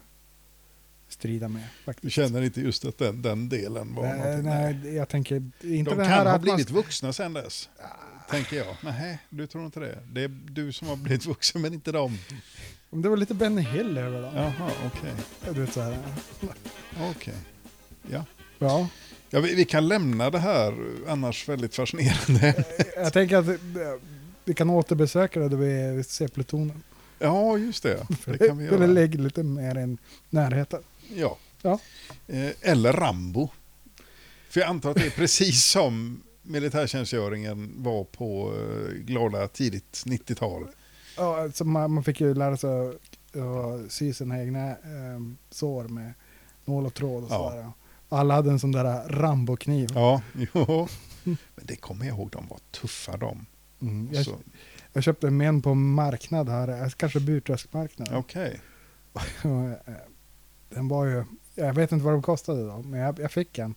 strida med. Du Faktiskt. känner inte just att den, den delen var nej, någonting? nej, jag tänker inte De det kan här ha att man- blivit vuxna sen dess, tänker jag. Nej, du tror inte det? Det är du som har blivit vuxen, men inte de. Det var lite Benny Hill över det. Jaha, okej. Du vet så här. Okej. Ja. Ja, Ja, vi, vi kan lämna det här annars väldigt fascinerande. jag tänker att eh, vi kan återbesöka det då vi är vid C-plutonen. Ja, just det. Det kan vi Eller göra. lägg lite mer i närheten. Ja. Ja. Eh, Eller Rambo. För jag antar att det är precis som militärtjänstgöringen var på eh, glada tidigt 90-tal. Ja, alltså man, man fick ju lära sig att sy sina egna eh, sår med nål och tråd och Ja. sådär. Alla hade en sån där Rambo-kniv. Ja, jo. Men det kommer jag ihåg, de var tuffa de. Mm. Jag, jag köpte en på marknad här, eh, kanske Burträskmarknaden. Okej. Och, eh, Den var ju, jag vet inte vad de kostade då, men jag, jag fick en.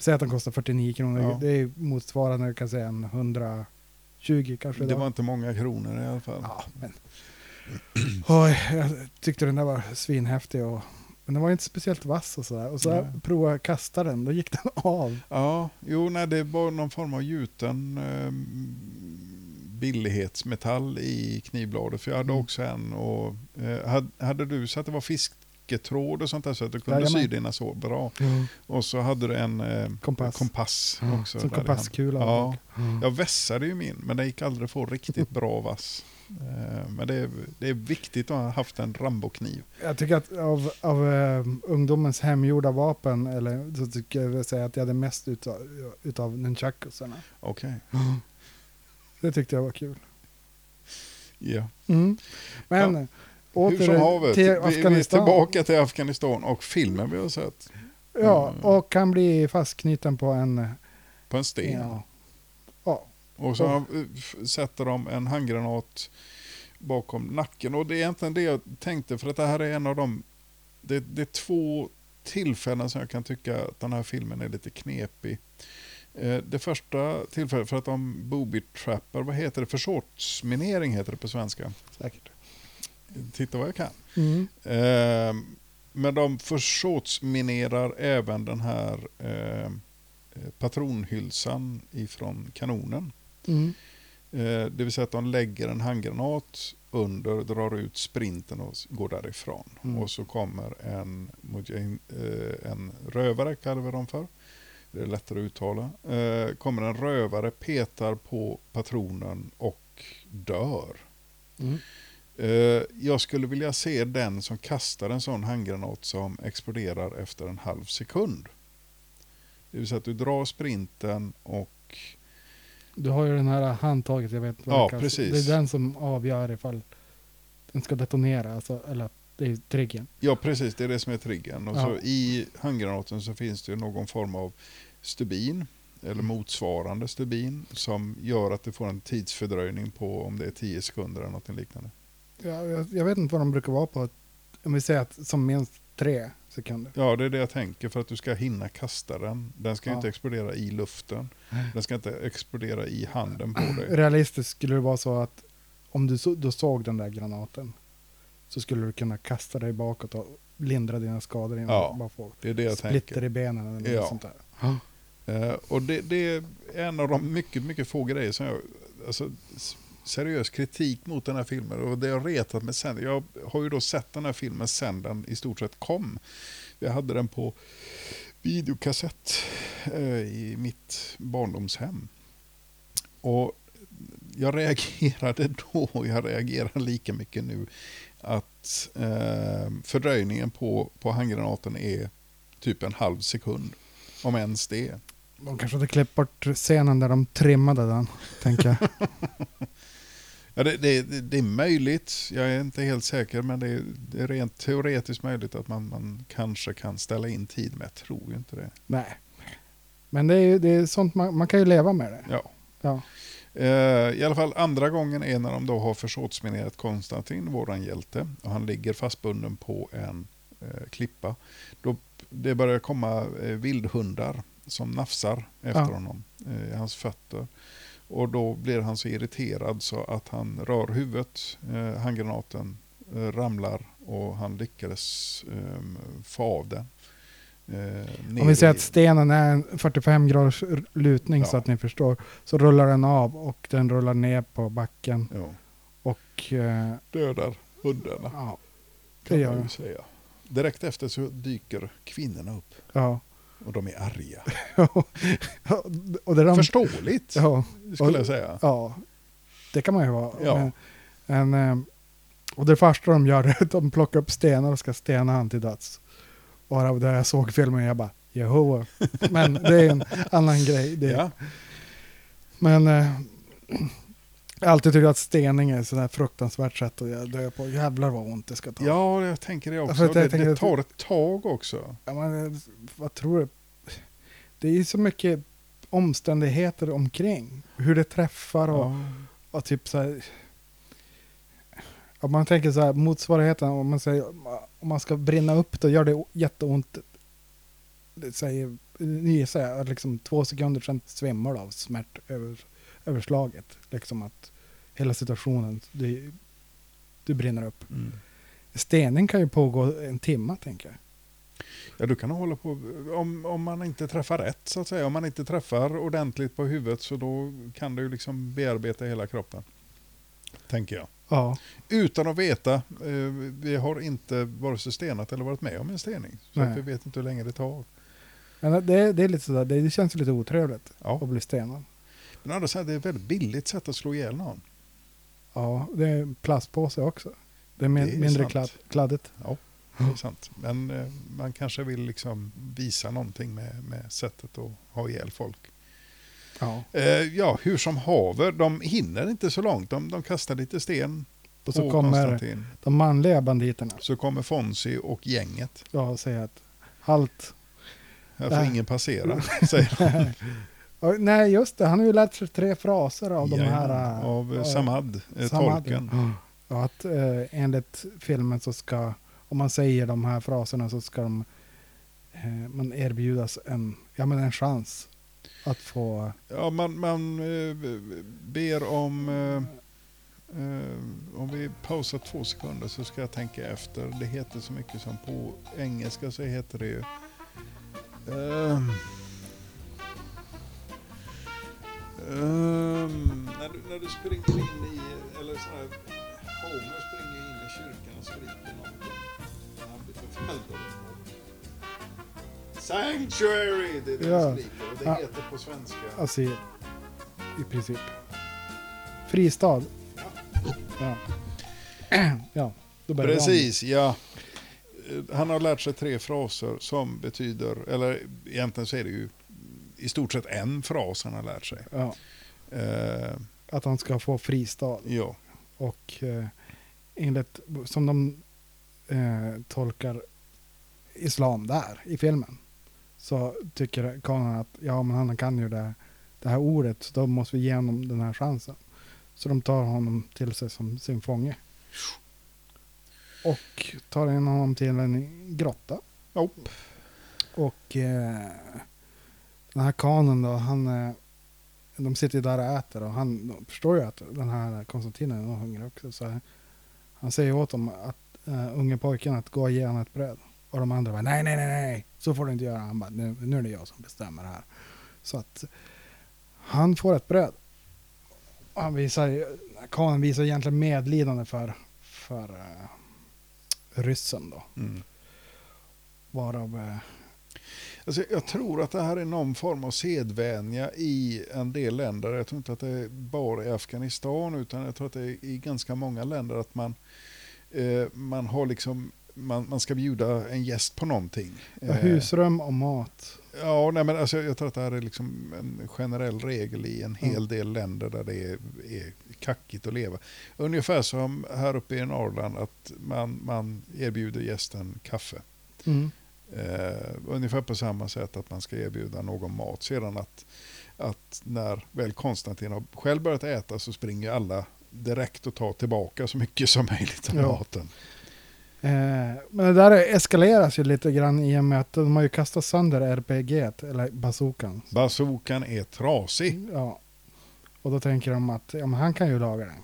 Säg att den kostar 49 kronor, Ja. det är motsvarande kan säga en 120 kanske. Det var inte många kronor i alla fall. Ja, men... Oj, jag tyckte den där var svinhäftig. Och, men den var inte speciellt vass och sådär. Och så Nej. provade jag kasta den, då gick den av. Ja, jo, nej, det var någon form av gjuten eh, billighetsmetall i knivbladet. För jag hade Mm. också en. Och, eh, hade, hade du så att det var fisketråd och sånt där så att du kunde Jajamän. sy dina så bra. Och så hade du en eh, Kompass. kompass Ja, också. som kompasskula. Ja, Mm. jag vässade ju min, men den gick aldrig att få riktigt bra vass. Eh, Men det är, det är viktigt att ha haft en Rambo-kniv. Jag tycker att av, av eh, ungdomens hemgjorda vapen, eller så tycker jag säga att jag hade mest utav, utav nunchakusarna. Okej. Det tyckte jag var kul. Ja. Mm. Men Ja. Åter Hur som havet, till vi, vi är Afghanistan. tillbaka till Afghanistan och filmen vi har sett. Ja, Mm. och kan bli fastknuten på en... På en sten. Ja. ja. Och så f- sätter de en handgranat bakom nacken. Och det är egentligen det jag tänkte, för att det här är en av de... Det, det är två tillfällen som jag kan tycka att den här filmen är lite knepig. Eh, Det första tillfället för att de booby-trappar, vad heter det? Försåtsminering heter det på svenska. Säkert. Titta vad jag kan. Mm. Eh, men de försåtsminerar även den här eh, patronhylsan ifrån kanonen. Mm. Eh, det vill säga att de lägger en handgranat under, drar ut sprinten och går därifrån. Mm. Och så kommer en, eh, en rövare, kallar vi dem för. Det är lättare att uttala. Eh, kommer en rövare, petar på patronen och dör. Mm. Eh, jag skulle vilja se den som kastar en sån handgranat som exploderar efter en halv sekund. Det vill säga att du drar sprinten och Du har ju den här handtaget, jag vet inte vad Ja, det precis. Det är den som avgör ifall den ska detonera, alltså, eller det är triggen. Ja, precis. Det är det som är triggern. Och Ja. så I handgranaten så finns det någon form av stubin eller motsvarande stubin som gör att det får en tidsfördröjning på om det är 10 sekunder eller något liknande. Ja, jag, jag vet inte vad de brukar vara på, om vi säger att som minst tre sekunder. Ja, det är det jag tänker för att du ska hinna kasta den. Den ska Ja. inte explodera i luften. Den ska inte explodera i handen på dig. Realistiskt skulle det vara så att om du så, då såg den där granaten så skulle du kunna kasta dig bakåt och lindra dina skador innan Ja, bara får Det är det jag splitter tänker. i benen eller något Ja. sånt där. Eh, och det, det är en av de mycket, mycket få grejer som jag... Alltså, seriös kritik mot den här filmen och det har retat mig sen. Jag har ju då sett den här filmen sen den i stort sett kom. Jag hade den på videokassett eh, i mitt barndomshem. Och jag reagerade då och jag reagerar lika mycket nu att eh, fördröjningen på, på handgranaten är typ en halv sekund. Om ens det. De kanske hade klippt bort scenen där de trimmade den, tänker jag. Ja, det, det, det, är möjligt, jag är inte helt säker, men det är, det är rent teoretiskt möjligt att man, man kanske kan ställa in tid, men jag tror ju inte det. Nej. Men det är, det är sånt man, man kan ju leva med det. Ja. Ja. Eh, I alla fall andra gången är när de då har försåtsminerat Konstantin, våran hjälte, och han ligger fastbunden på en eh, klippa. Då det börjar komma eh, vildhundar som nafsar efter Ja. honom eh, i hans fötter. Och då blir han så irriterad så att han rör huvudet, eh, handgranaten eh, ramlar och han lyckades eh, få av den. Eh, Om vi säger i- att stenen är en 45 graders lutning så Ja. att ni förstår. Så rullar den av och den rullar ner på backen. ja, Och eh, dödar hundarna. ja, det kan man ju säga. Direkt efter så dyker kvinnorna upp Ja. Och de är arga. och det är de, Förståeligt ja, skulle och- jag säga. ja, det kan man ju vara. Ja. Men, en, eh, och det första de gör är att de plockar upp stenar och ska stena han till döds. Och där jag såg filmen jag bara, Jehova. Men det är en annan grej. Det, Ja. Men eh, jag har alltid tyckt att stening är sådär fruktansvärt sätt att dö på. Jävlar vad ont det ska ta. ja, jag tänker det Ja, också. jag det, det tar ett tag också. Ja, men, vad tror du? Det är ju så mycket omständigheter omkring. Hur det träffar och, Ja. och typ så här. Om man tänker så här, motsvarigheten, om man säger om man ska brinna upp det gör det jätteont. Det säger, ni säger liksom två sekunder sedan svimmar du av smärt över, överslaget. Liksom att hela situationen, du, du brinner upp. Mm. Stening kan ju pågå en timme tänker jag. Ja, du kan hålla på, om, om man inte träffar rätt så att säga, om man inte träffar ordentligt på huvudet så då kan du liksom bearbeta hela kroppen. Tänker jag. Ja, Utan att veta, eh, vi har inte vare sig stenat eller varit med om en stening. Så vi vet inte hur länge det tar. men det, det är lite sådär, det, det känns lite otrevligt Ja. att bli stenad. Men andra sidan, det är ett väldigt billigt sätt att slå ihjäl någon. Ja, det är en plastpåse också. Det är, min, Det är mindre kladd, kladdigt. Ja, det är sant. Men eh, man kanske vill liksom visa någonting med, med sättet att ha ihjäl folk. Ja. Eh, ja, hur som haver, de hinner inte så långt. De, de kastar lite sten Och så kommer de manliga banditerna Så kommer Fonzie och gänget. ja, och säger att halt. Här får Nej. ingen passera, säger de. Och, nej, just det. Han har ju lärt sig tre fraser av de här... äh, Av eh, äh, Samad, eh, Samad, tolken. ja. Ja, att eh, enligt filmen så ska, om man säger de här fraserna så ska de, eh, man erbjudas en, ja, men en chans att få... Ja, man, man eh, ber om... Eh, eh, om vi pausar två sekunder så ska jag tänka efter. Det heter så mycket som på engelska så heter det ju... ehm, när, du, när du springer in i... Eller så här, Homer springer in i kyrkan och skriker någonting. När han blir förföljd av ett folk. Sanctuary! Det är det Ja. han skriker. Och det Ja. heter på svenska... Alltså i, princip. Fristad. Ja. ja, då börjar. Precis, ja. Eh, Han har lärt sig tre fraser som betyder, eller egentligen så är det ju i stort sett en fras han har lärt sig. Ja, Eh, att han ska få fristad. ja, Och eh, enligt, som de eh, tolkar islam där i filmen, så tycker kanon att ja, men han kan ju det, det här ordet, så då måste vi ge honom den här chansen. Så de tar honom till sig som sin fånge. Och tar in honom till en grotta. Ja. Och eh, den här kanon då, han, eh, de sitter ju där och äter och han förstår ju att den här Konstantin är hungrig också. Så han säger åt dem, att, uh, unge pojken, att gå och ge honom ett bröd. Och de andra bara, nej, nej, nej, nej, så får du inte göra. Han bara, nu, nu är det jag som bestämmer här. Så att han får ett bröd. Han visar, Kanan visar egentligen medlidande för, för uh, ryssen då. Mm. Varav... eh, Alltså, jag tror att det här är någon form av sedvänja i en del länder. Jag tror inte att det är bara i Afghanistan utan jag tror att det är i ganska många länder att man, eh, man har liksom man, man ska bjuda en gäst på någonting. ja, husrum och mat. Ja, nej, men alltså, jag tror att det här är liksom en generell regel i en hel Mm. del länder där det är, är kackigt att leva. Ungefär som här uppe i Norrland att man, man erbjuder gästen kaffe. Mm. Eh, ungefär på samma sätt att man ska erbjuda någon mat. Sedan att, att när väl Konstantin har själv börjat äta så springer alla direkt och tar tillbaka så mycket som möjligt av Ja. maten. Eh, men det där eskaleras ju lite grann i och med att de har ju kastat sönder RPG, eller bazookan. Bazookan är trasig. Ja. Och då tänker de att ja, han kan ju laga den.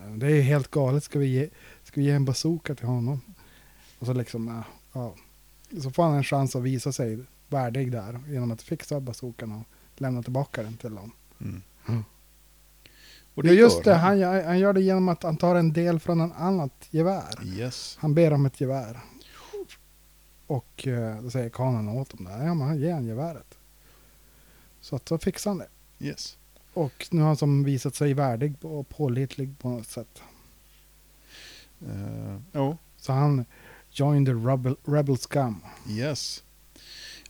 Eh, Det är helt galet. Ska vi ge, ska vi ge en bazooka till honom? Och så liksom, ja, ja. Så får han en chans att visa sig värdig där genom att fixa bazookan och lämna tillbaka den till dem. Mm. Mm. Och Ja, just det, han, gör- han gör det genom att han tar en del från en annat gevär. Yes. Han ber om ett gevär. Och eh, då säger kanan åt dem där, ja men han ger han geväret. Så att så fixar han det. Yes. Och nu har han som visat sig värdig och pålitlig på något sätt. Uh, jo, Så han joined the rebel, rebel scum. yes.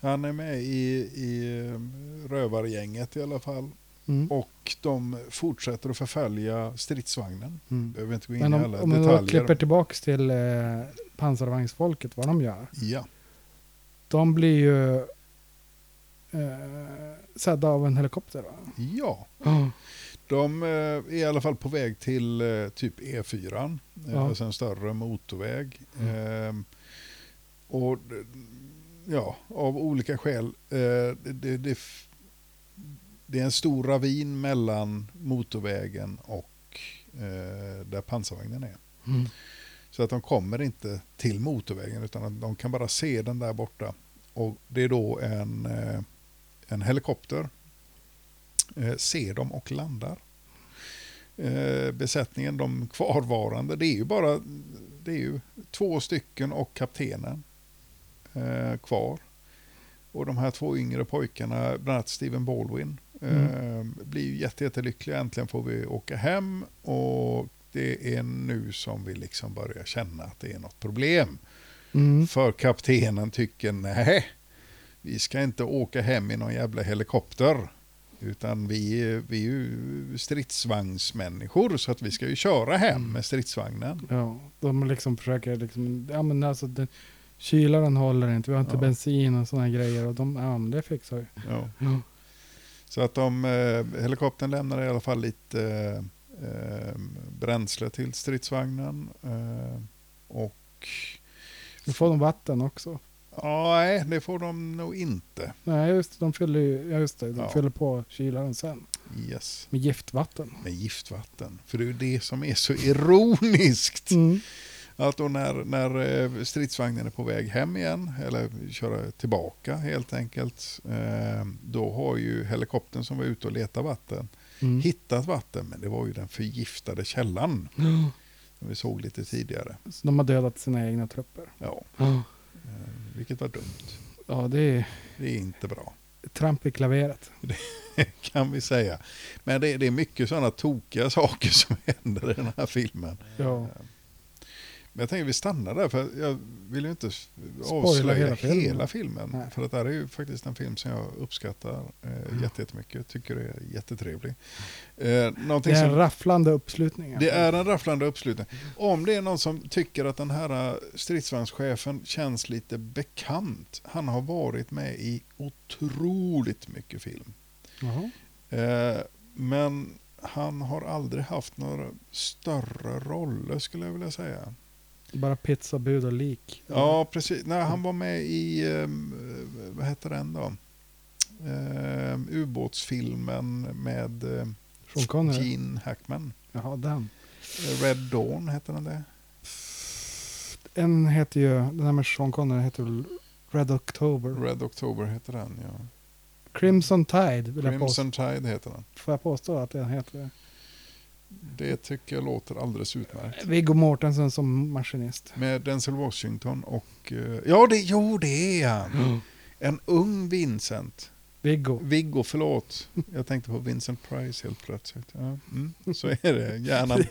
Han är med i, i eh, rövargänget i alla fall. Mm. Och de fortsätter att förfölja stridsvagnen. Mm. Behöver inte gå in Men i om, alla om vi då detaljer. klipper tillbaks till eh, pansarvagnsfolket, vad de gör. Ja, De blir ju eh, sedda av en helikopter. Va? ja. Ja. De eh, är i alla fall på väg till eh, typ E4, Ja. eh, alltså en större motorväg. Ehm, och ja, av olika skäl. Det, det, det, det är en stor ravin mellan motorvägen och där pansarvagnen är. Mm. Så att de kommer inte till motorvägen utan de kan bara se den där borta. Och det är då en, en helikopter ser dem och landar. Eh, besättningen, de kvarvarande, det är ju bara det är ju två stycken och kaptenen eh, kvar. Och de här två yngre pojkarna, bland annat Steven Baldwin, eh, blir jättelyckliga. Äntligen får vi åka hem och det är nu som vi liksom börjar känna att det är något problem. Mm. För kaptenen tycker nej, vi ska inte åka hem i någon jävla helikopter. Utan vi, vi är ju stridsvagnsmänniskor så att vi ska ju köra hem med stridsvagnen. Ja, de liksom försöker liksom, ja men alltså den, kylaren håller inte, vi har inte Ja. bensin och sådana grejer och de, ja men det fixar vi. Ja. Ja. Så att de, eh, helikoptern lämnar i alla fall lite eh, eh, bränsle till stridsvagnen. Eh, och Nu får de vatten också. Ja, nej, det får de nog inte. Nej just de fyller ju, ja just det, de Ja. fyller på kylaren sen. Yes, Med giftvatten. med giftvatten. För det är ju det som är så ironiskt. Mm. Att då när, när eh, stridsvagnen är på väg hem igen, eller köra tillbaka helt enkelt, eh, då har ju helikoptern som var ute och letade vatten Mm. hittat vatten, men det var ju den förgiftade källan Ja. som vi såg lite tidigare. Så de har dödat sina egna trupper. Ja, eh, vilket var dumt. ja det är Det är inte bra, tramp i klaveret. kan vi säga. Men det, det är mycket sådana tokiga saker som händer i den här filmen. Ja. Men jag tänker vi stannar där, för jag vill ju inte avslöja hela hela filmen. filmen. Nej. För att det här är ju faktiskt en film som jag uppskattar eh, jätte- jättemycket. Tycker det är jättetrevlig. Eh, Det är en som, rafflande uppslutning. det är en rafflande uppslutning. Om det är någon som tycker att den här eh, stridsvagnschefen känns lite bekant. Han har varit med i otroligt mycket film. Eh, men han har aldrig haft några större roller skulle jag vilja säga. Bara pizzabud och lik. Ja, precis. Nej, han var med i, um, vad heter den då? Um, ubåtsfilmen med Connery. Gene Hackman. Jaha, den. Red Dawn heter den det? En heter ju, den här med Sean Connery heter väl Red October. Red October heter den, ja. Crimson Tide vill jag påstå. Crimson Tide heter den. Får jag påstå att den heter det? Det tycker jag låter alldeles utmärkt. Viggo Mortensen som maskinist. Med Denzel Washington och... eh, Ja, det, jo, det är han. En ung Vincent. Viggo. Viggo, förlåt. Jag tänkte på Vincent Price helt plötsligt. Ja, mm, så är det. Hjärnan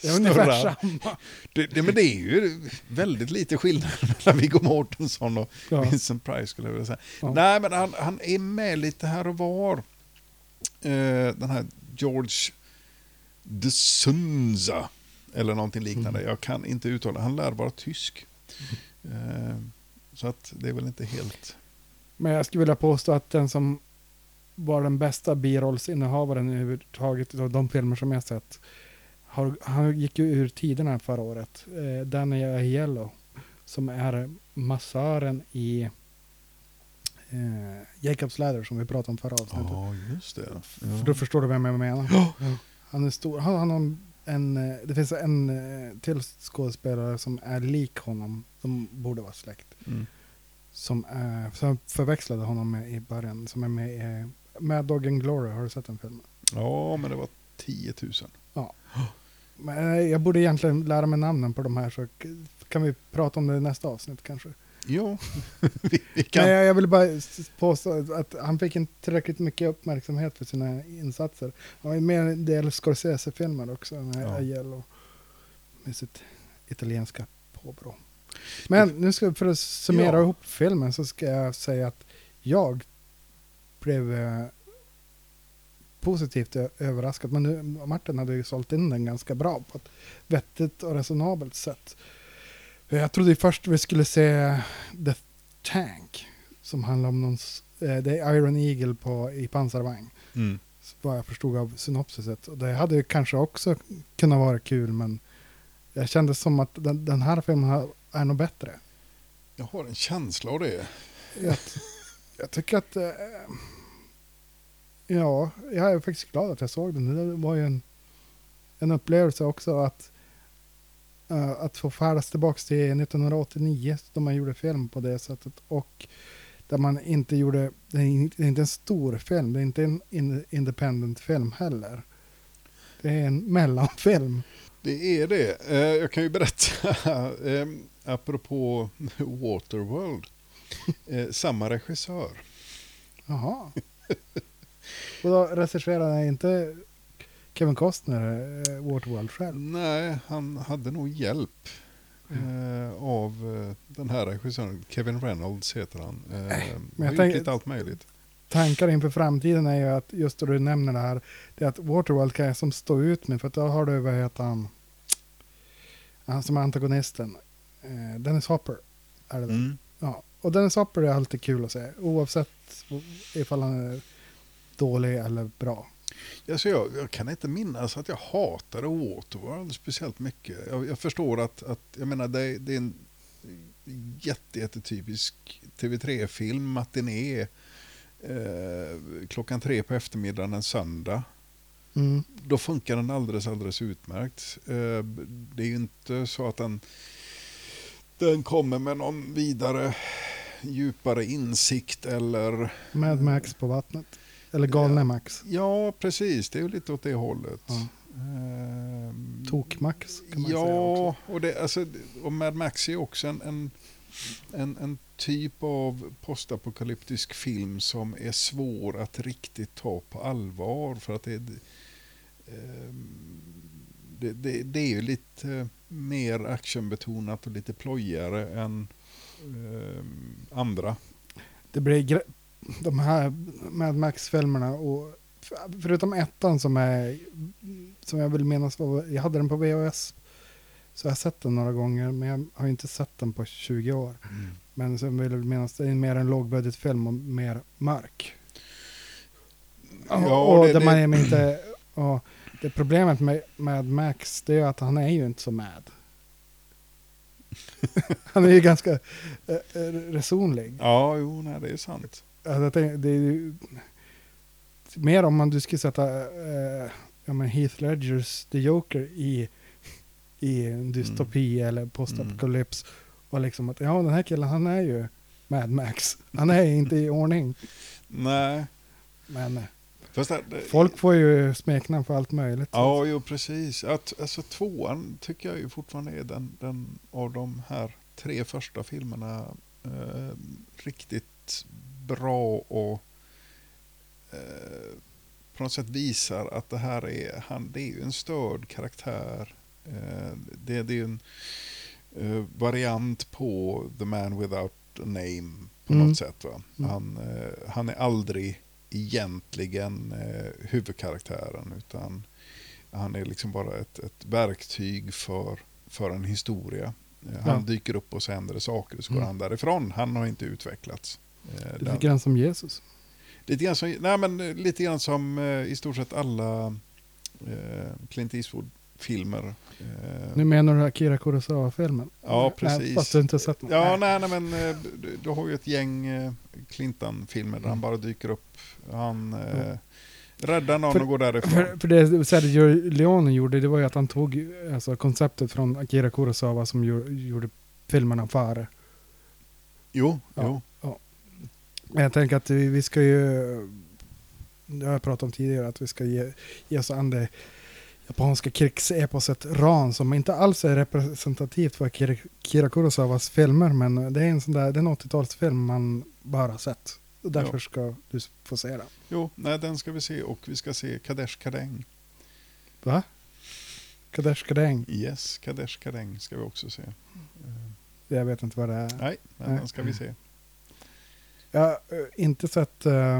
Det är ungefär samma. Det, det, men det är ju väldigt lite skillnad mellan Viggo Mortensen och Ja. Vincent Price skulle jag vilja säga. Ja. Nej, men han, han är med lite här och var. Eh, den här George de Sunza eller någonting liknande. Jag kan inte uttala, han lär vara tysk. Eh, så att det är väl inte helt... Men jag skulle vilja påstå att den som var den bästa birollsinnehavaren överhuvudtaget av de filmer som jag sett. Har, han gick ju ur tiderna förra året. Eh, Danny Aiello. Som är massören i eh, Jacobs Ladder som vi pratade om förra avsnittet. Ja, just det. För då förstår du vem jag menar. Han är stor. Han, han har en, eh, det finns en eh, till skådespelare som är lik honom. De borde vara släkt. Mm. Som, är, som förväxlade honom med i början. Som är med i Mad Dog and Glory. Har du sett den filmen? Ja, men det var 10 000. Men eh, jag borde egentligen lära mig namnen på de här. Så kan vi prata om det i nästa avsnitt kanske. Ja, vi, vi kan... Nej, jag vill bara påstå att han fick inte tillräckligt mycket uppmärksamhet för sina insatser. Han var med i en del Scorsese-filmer också, den här Ja. Aiello, med sitt italienska påbrå. Men nu ska, för att summera Ja. ihop filmen så ska jag säga att jag blev eh, positivt överraskad. Men nu, Martin hade ju sålt in den ganska bra på ett vettigt och resonabelt sätt. Jag trodde först vi skulle se The Tank, som handlar om någon, eh, det är Iron Eagle på, i pansarvagn, Mm. vad jag förstod av synopsiset. Och det hade kanske också kunnat vara kul, men jag kände som att den, den här filmen är nog bättre. Jag har en känsla av det. Jag, jag tycker att... Eh, ja, jag är faktiskt glad att jag såg den. Det var ju en, en upplevelse också att, eh, att få färdas tillbaka till 1989 då man gjorde film på det sättet. Och där man inte gjorde... Det är inte, en stor film, det är inte en in, independent film heller. Det är en mellanfilm. Det är det. Eh, Jag kan ju berätta, eh, apropå Waterworld, eh, samma regissör. Jaha. Och då regisserade inte Kevin Costner eh, Waterworld själv? Nej, han hade nog hjälp eh, av eh, den här regissören. Kevin Reynolds heter han. Eh, jag har gjort tänker- lite allt möjligt. Tankar inför framtiden är ju att just då du nämner det här, det är att Waterworld kan jag som stå ut med, för att då har du, vad heter han, han som är antagonisten, eh, Dennis Hopper. Är det? Mm. Ja. Och Dennis Hopper är alltid kul att se, oavsett ifall han är dålig eller bra. Alltså jag, jag kan inte minnas att jag hatade Waterworld speciellt mycket. Jag, jag förstår att, att jag menar, det, det är en jätte, jättetypisk TV3-film, matiné, eh, klockan tre på eftermiddagen en söndag. Mm. Då funkar den alldeles, alldeles utmärkt. Eh, det är ju inte så att den, den kommer med någon vidare djupare insikt eller... Mad Max på vattnet. Eller Galne Max. Ja, precis. Det är ju lite åt det hållet. Ja. Ehm, Tok-Max kan man ja, säga också. och, det, alltså, och Mad Max är också en, en, en, en typ av postapokalyptisk film som är svår att riktigt ta på allvar. För att det, ehm, det, det, det är ju lite mer actionbetonat och lite plojigare än ehm, andra. det blir de här Mad Max-filmerna och förutom ettan som är som jag vill minnas var, jag hade den på VHS så jag har sett den några gånger men jag har inte sett den på 20 år. Men som vill minnas det är mer en lågbudgetfilm och mer mörk. Ja, och och det- det, man det- är inte, och det problemet med Mad Max det är att han är ju inte så mad. han är ju ganska eh, eh, resonlig. Ja, jo, nej, det är sant. Alltså, jag tänker, det är ju mer om man du skulle sätta eh, ja, men Heath Ledgers The Joker i, i en dystopi eller postapokalyps. Och liksom att ja, den här killen han är ju Mad Max. Han är inte i ordning. Nej, Men eh, Fast det, det, Folk får ju smeknamn för allt möjligt. Ja, jo precis. Att, alltså, tvåan tycker jag ju fortfarande är den, den av de här tre första filmerna eh, riktigt bra och eh, på något sätt visar att det här är, han, det är ju en störd karaktär. Eh, det, det är en eh, variant på The Man Without a Name på Mm. något sätt. Va? Mm. Han, eh, han är aldrig egentligen eh, huvudkaraktären utan han är liksom bara ett, ett verktyg för, för en historia. Eh, han Ja. dyker upp och så händer det saker och så går Mm. han därifrån. Han har inte utvecklats. Eh, den- är grann som Jesus. Lite grann som, nej men, eh, lite grann som eh, i stort sett alla Clint Eastwood-filmer. Nu menar du Akira Kurosawa-filmen? Ja, Nej, precis. fast du inte har sett den? Ja, nej, nej men du, du har ju ett gäng Clintan-filmer där han Mm. bara dyker upp. Han eh, räddar någon För- och går därifrån. För, för det Sergio Leone gjorde, det var ju att han tog alltså, konceptet från Akira Kurosawa som ju, gjorde filmerna före. Jo, Ja. jo. Men jag tänker att vi, vi ska ju, det har jag pratat om tidigare, att vi ska ge, ge oss an det japanska krigseposet Ran som inte alls är representativt för Akira Kurosawas filmer, men det är en sån där, det är en 80-talsfilm man bara har sett. Och därför Ja. ska du få se den. Jo, nej, den ska vi se och vi ska se Kadesh Kadeng. Va? Kadesh Kadeng? Yes, Kadesh Kadeng ska vi också se. Jag vet inte vad det är. nej, men Nej. den ska vi se. Jag har eh, inte sett eh,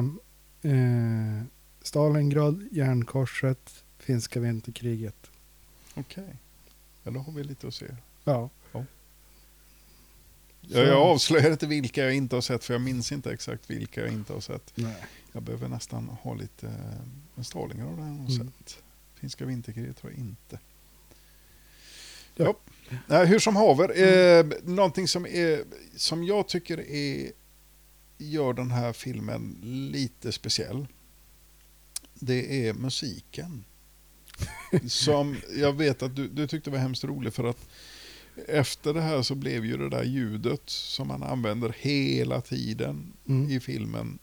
eh, Stalingrad, Järnkorset, Finska vinterkriget. Okej, ja, då har vi lite att se. Ja. Ja. Jag, jag avslöjar inte vilka jag inte har sett för jag minns inte exakt vilka jag inte har sett. Nej. Jag behöver nästan ha lite eh, en Stalingrad där jag har Mm. sett. Finska vinterkriget tror jag inte. Ja. Ja. Hur som haver, eh, någonting som, är, som jag tycker är, gör den här filmen lite speciell. Det är musiken. som jag vet att du, du tyckte var hemskt rolig för att efter det här så blev ju det där ljudet som man använder hela tiden Mm. i filmen.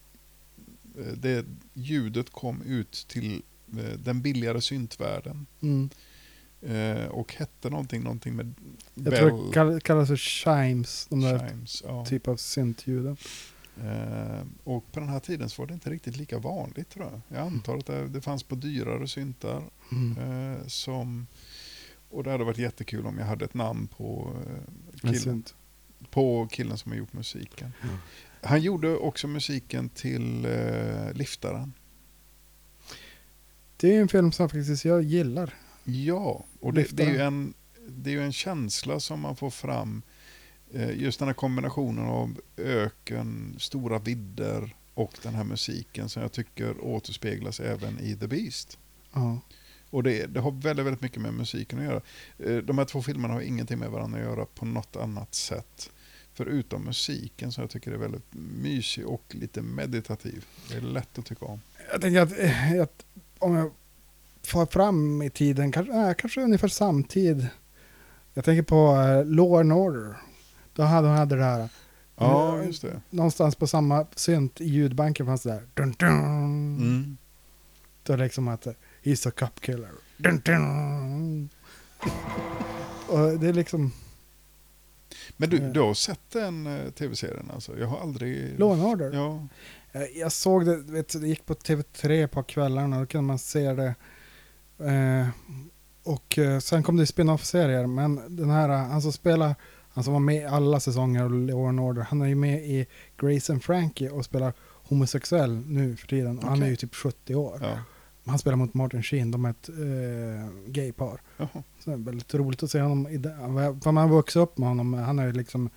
eh, Det ljudet kom ut till eh, den billigare syntvärlden. Mm. Eh, och hette någonting, någonting med Jag tror det kall, kallas för chimes, de där chimes. Ja. typ av syntljuden. Eh, och på den här tiden så var det inte riktigt lika vanligt tror jag. Jag antar att det, det fanns på dyrare syntar. Mm. Eh, som, och det hade varit jättekul om jag hade ett namn på, En killen, på killen som har gjort musiken. Ja. Han gjorde också musiken till Liftaren. Det är en film som faktiskt jag gillar. Ja, och det, det, är ju en, det är en känsla som man får fram. Eh, just den här kombinationen av öken, stora vidder och den här musiken som jag tycker återspeglas även i The Beast. Ja. Och det, det har väldigt, väldigt mycket med musiken att göra. Eh, De här två filmerna har ingenting med varandra att göra på något annat sätt. Förutom musiken som jag tycker är väldigt mysig och lite meditativ. Det är lätt att tycka om. Jag tänker att, eh, att om jag far fram i tiden, kanske, äh, kanske ungefär samtid. Jag tänker på uh, Law and Order. Då hade hon hade det här. Ja, just det. Någonstans på samma synt i ljudbanken fanns det där. Dun, dun. Mm. Då liksom att eh, he's a cup killer. Dun, dun. Och det är liksom Men du, Eh. du har sett den eh, tv-serien alltså? Jag har aldrig... Law and Order. Ja. Jag, såg det, vet, det gick på TV3 på kvällarna, då kunde man se det. Eh, och sen kom det spin-off-serier, men den här, han som spelar, han som var med i alla säsonger av Law and Order, han är ju med i Grace and Frankie och spelar homosexuell nu för tiden. Och Han är ju typ 70 år. ja. Han spelar mot Martin Sheen, de är ett eh, gaypar. Jaha. Så det är väldigt roligt att se honom i det. För man har vuxit upp med honom. Han är ju liksom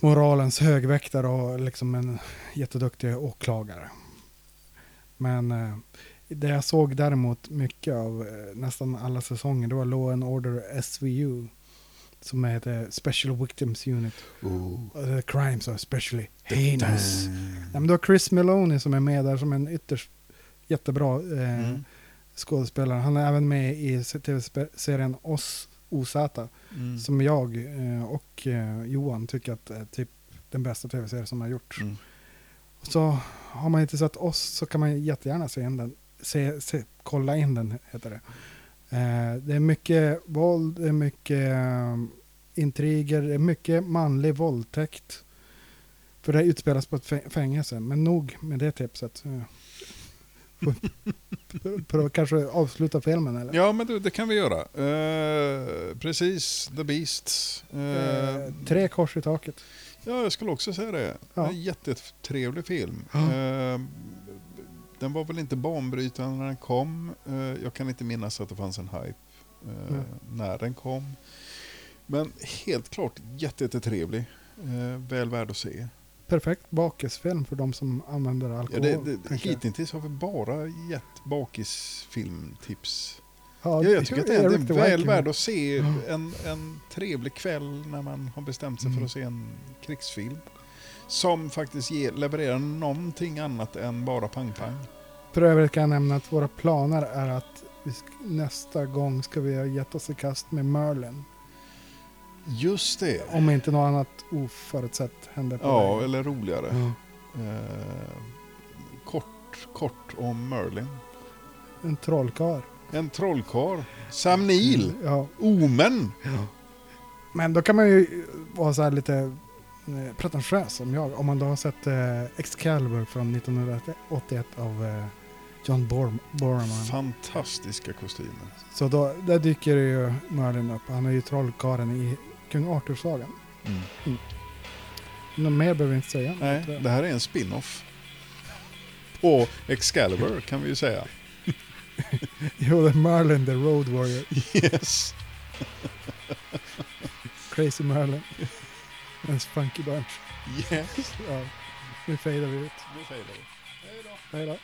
moralens högväktare och liksom en jätteduktig åklagare. Men eh, det jag såg däremot mycket av eh, nästan alla säsonger, det var Law and Order SVU. Som heter Special Victims Unit. The crimes are especially heinous. Ja, men det var Chris Meloni som är med där som en ytterst jättebra eh, Mm. skådespelare. Han är även med i tv-serien Oss OZ. Mm. Som jag eh, och eh, Johan tycker att är typ den bästa tv-serie som har gjorts. Mm. Så har man inte sett oss så kan man jättegärna se in den. Se, se, kolla in den heter det. Eh, det är mycket våld, det är mycket eh, intriger, det är mycket manlig våldtäkt. För det utspelas på ett fä- fängelse. Men nog med det tipset. Eh, för- att kanske avsluta filmen eller? Ja, men det, det kan vi göra. Eh, precis, The Beast. Eh, Eh, tre kors i taket. Ja, jag skulle också säga det. Ja. En jättetrevlig film. Ja. Eh, den var väl inte banbrytande när den kom. Eh, jag kan inte minnas att det fanns en hype eh, Nej. när den kom. Men helt klart jätte- jättetrevlig. Eh, väl värd att se. Perfekt bakisfilm för de som använder Ja, alkohol. det, det, jag. hittills har vi bara gett bakisfilmtips. Ja, Ja, jag tycker att det är, det väl värd att se Ja. en, en trevlig kväll när man har bestämt sig för Mm. att se en krigsfilm. Som faktiskt ger, levererar någonting annat än bara pang-pang. För övrigt kan jag nämna att våra planer är att nästa gång ska vi ha gett oss i kast med Merlin. Just det. Om inte något annat oförutsett händer på Ja, vägen. eller roligare. Ja. Eh, kort, kort om Merlin. En trollkarl. En trollkarl. Sam Neill. Ja. Omen. Men då kan man ju vara så här lite eh, pretentiös som jag. Om man då har sett eh, Excalibur från 1981 av eh, John Bor- Borman. Fantastiska kostymer. Så då, där dyker ju Merlin upp. Han är ju trollkarlen i Kung Arthur-sagan. Mm. Något mer behöver vi inte säga. Nej, det här är en spin-off. På Excalibur kan vi ju säga. Jo, det är Merlin the Road Warrior. Yes. Crazy Merlin. En funky bunch. Yes. Ja, nu fejdar vi ut. Nu säger vi. Hej då.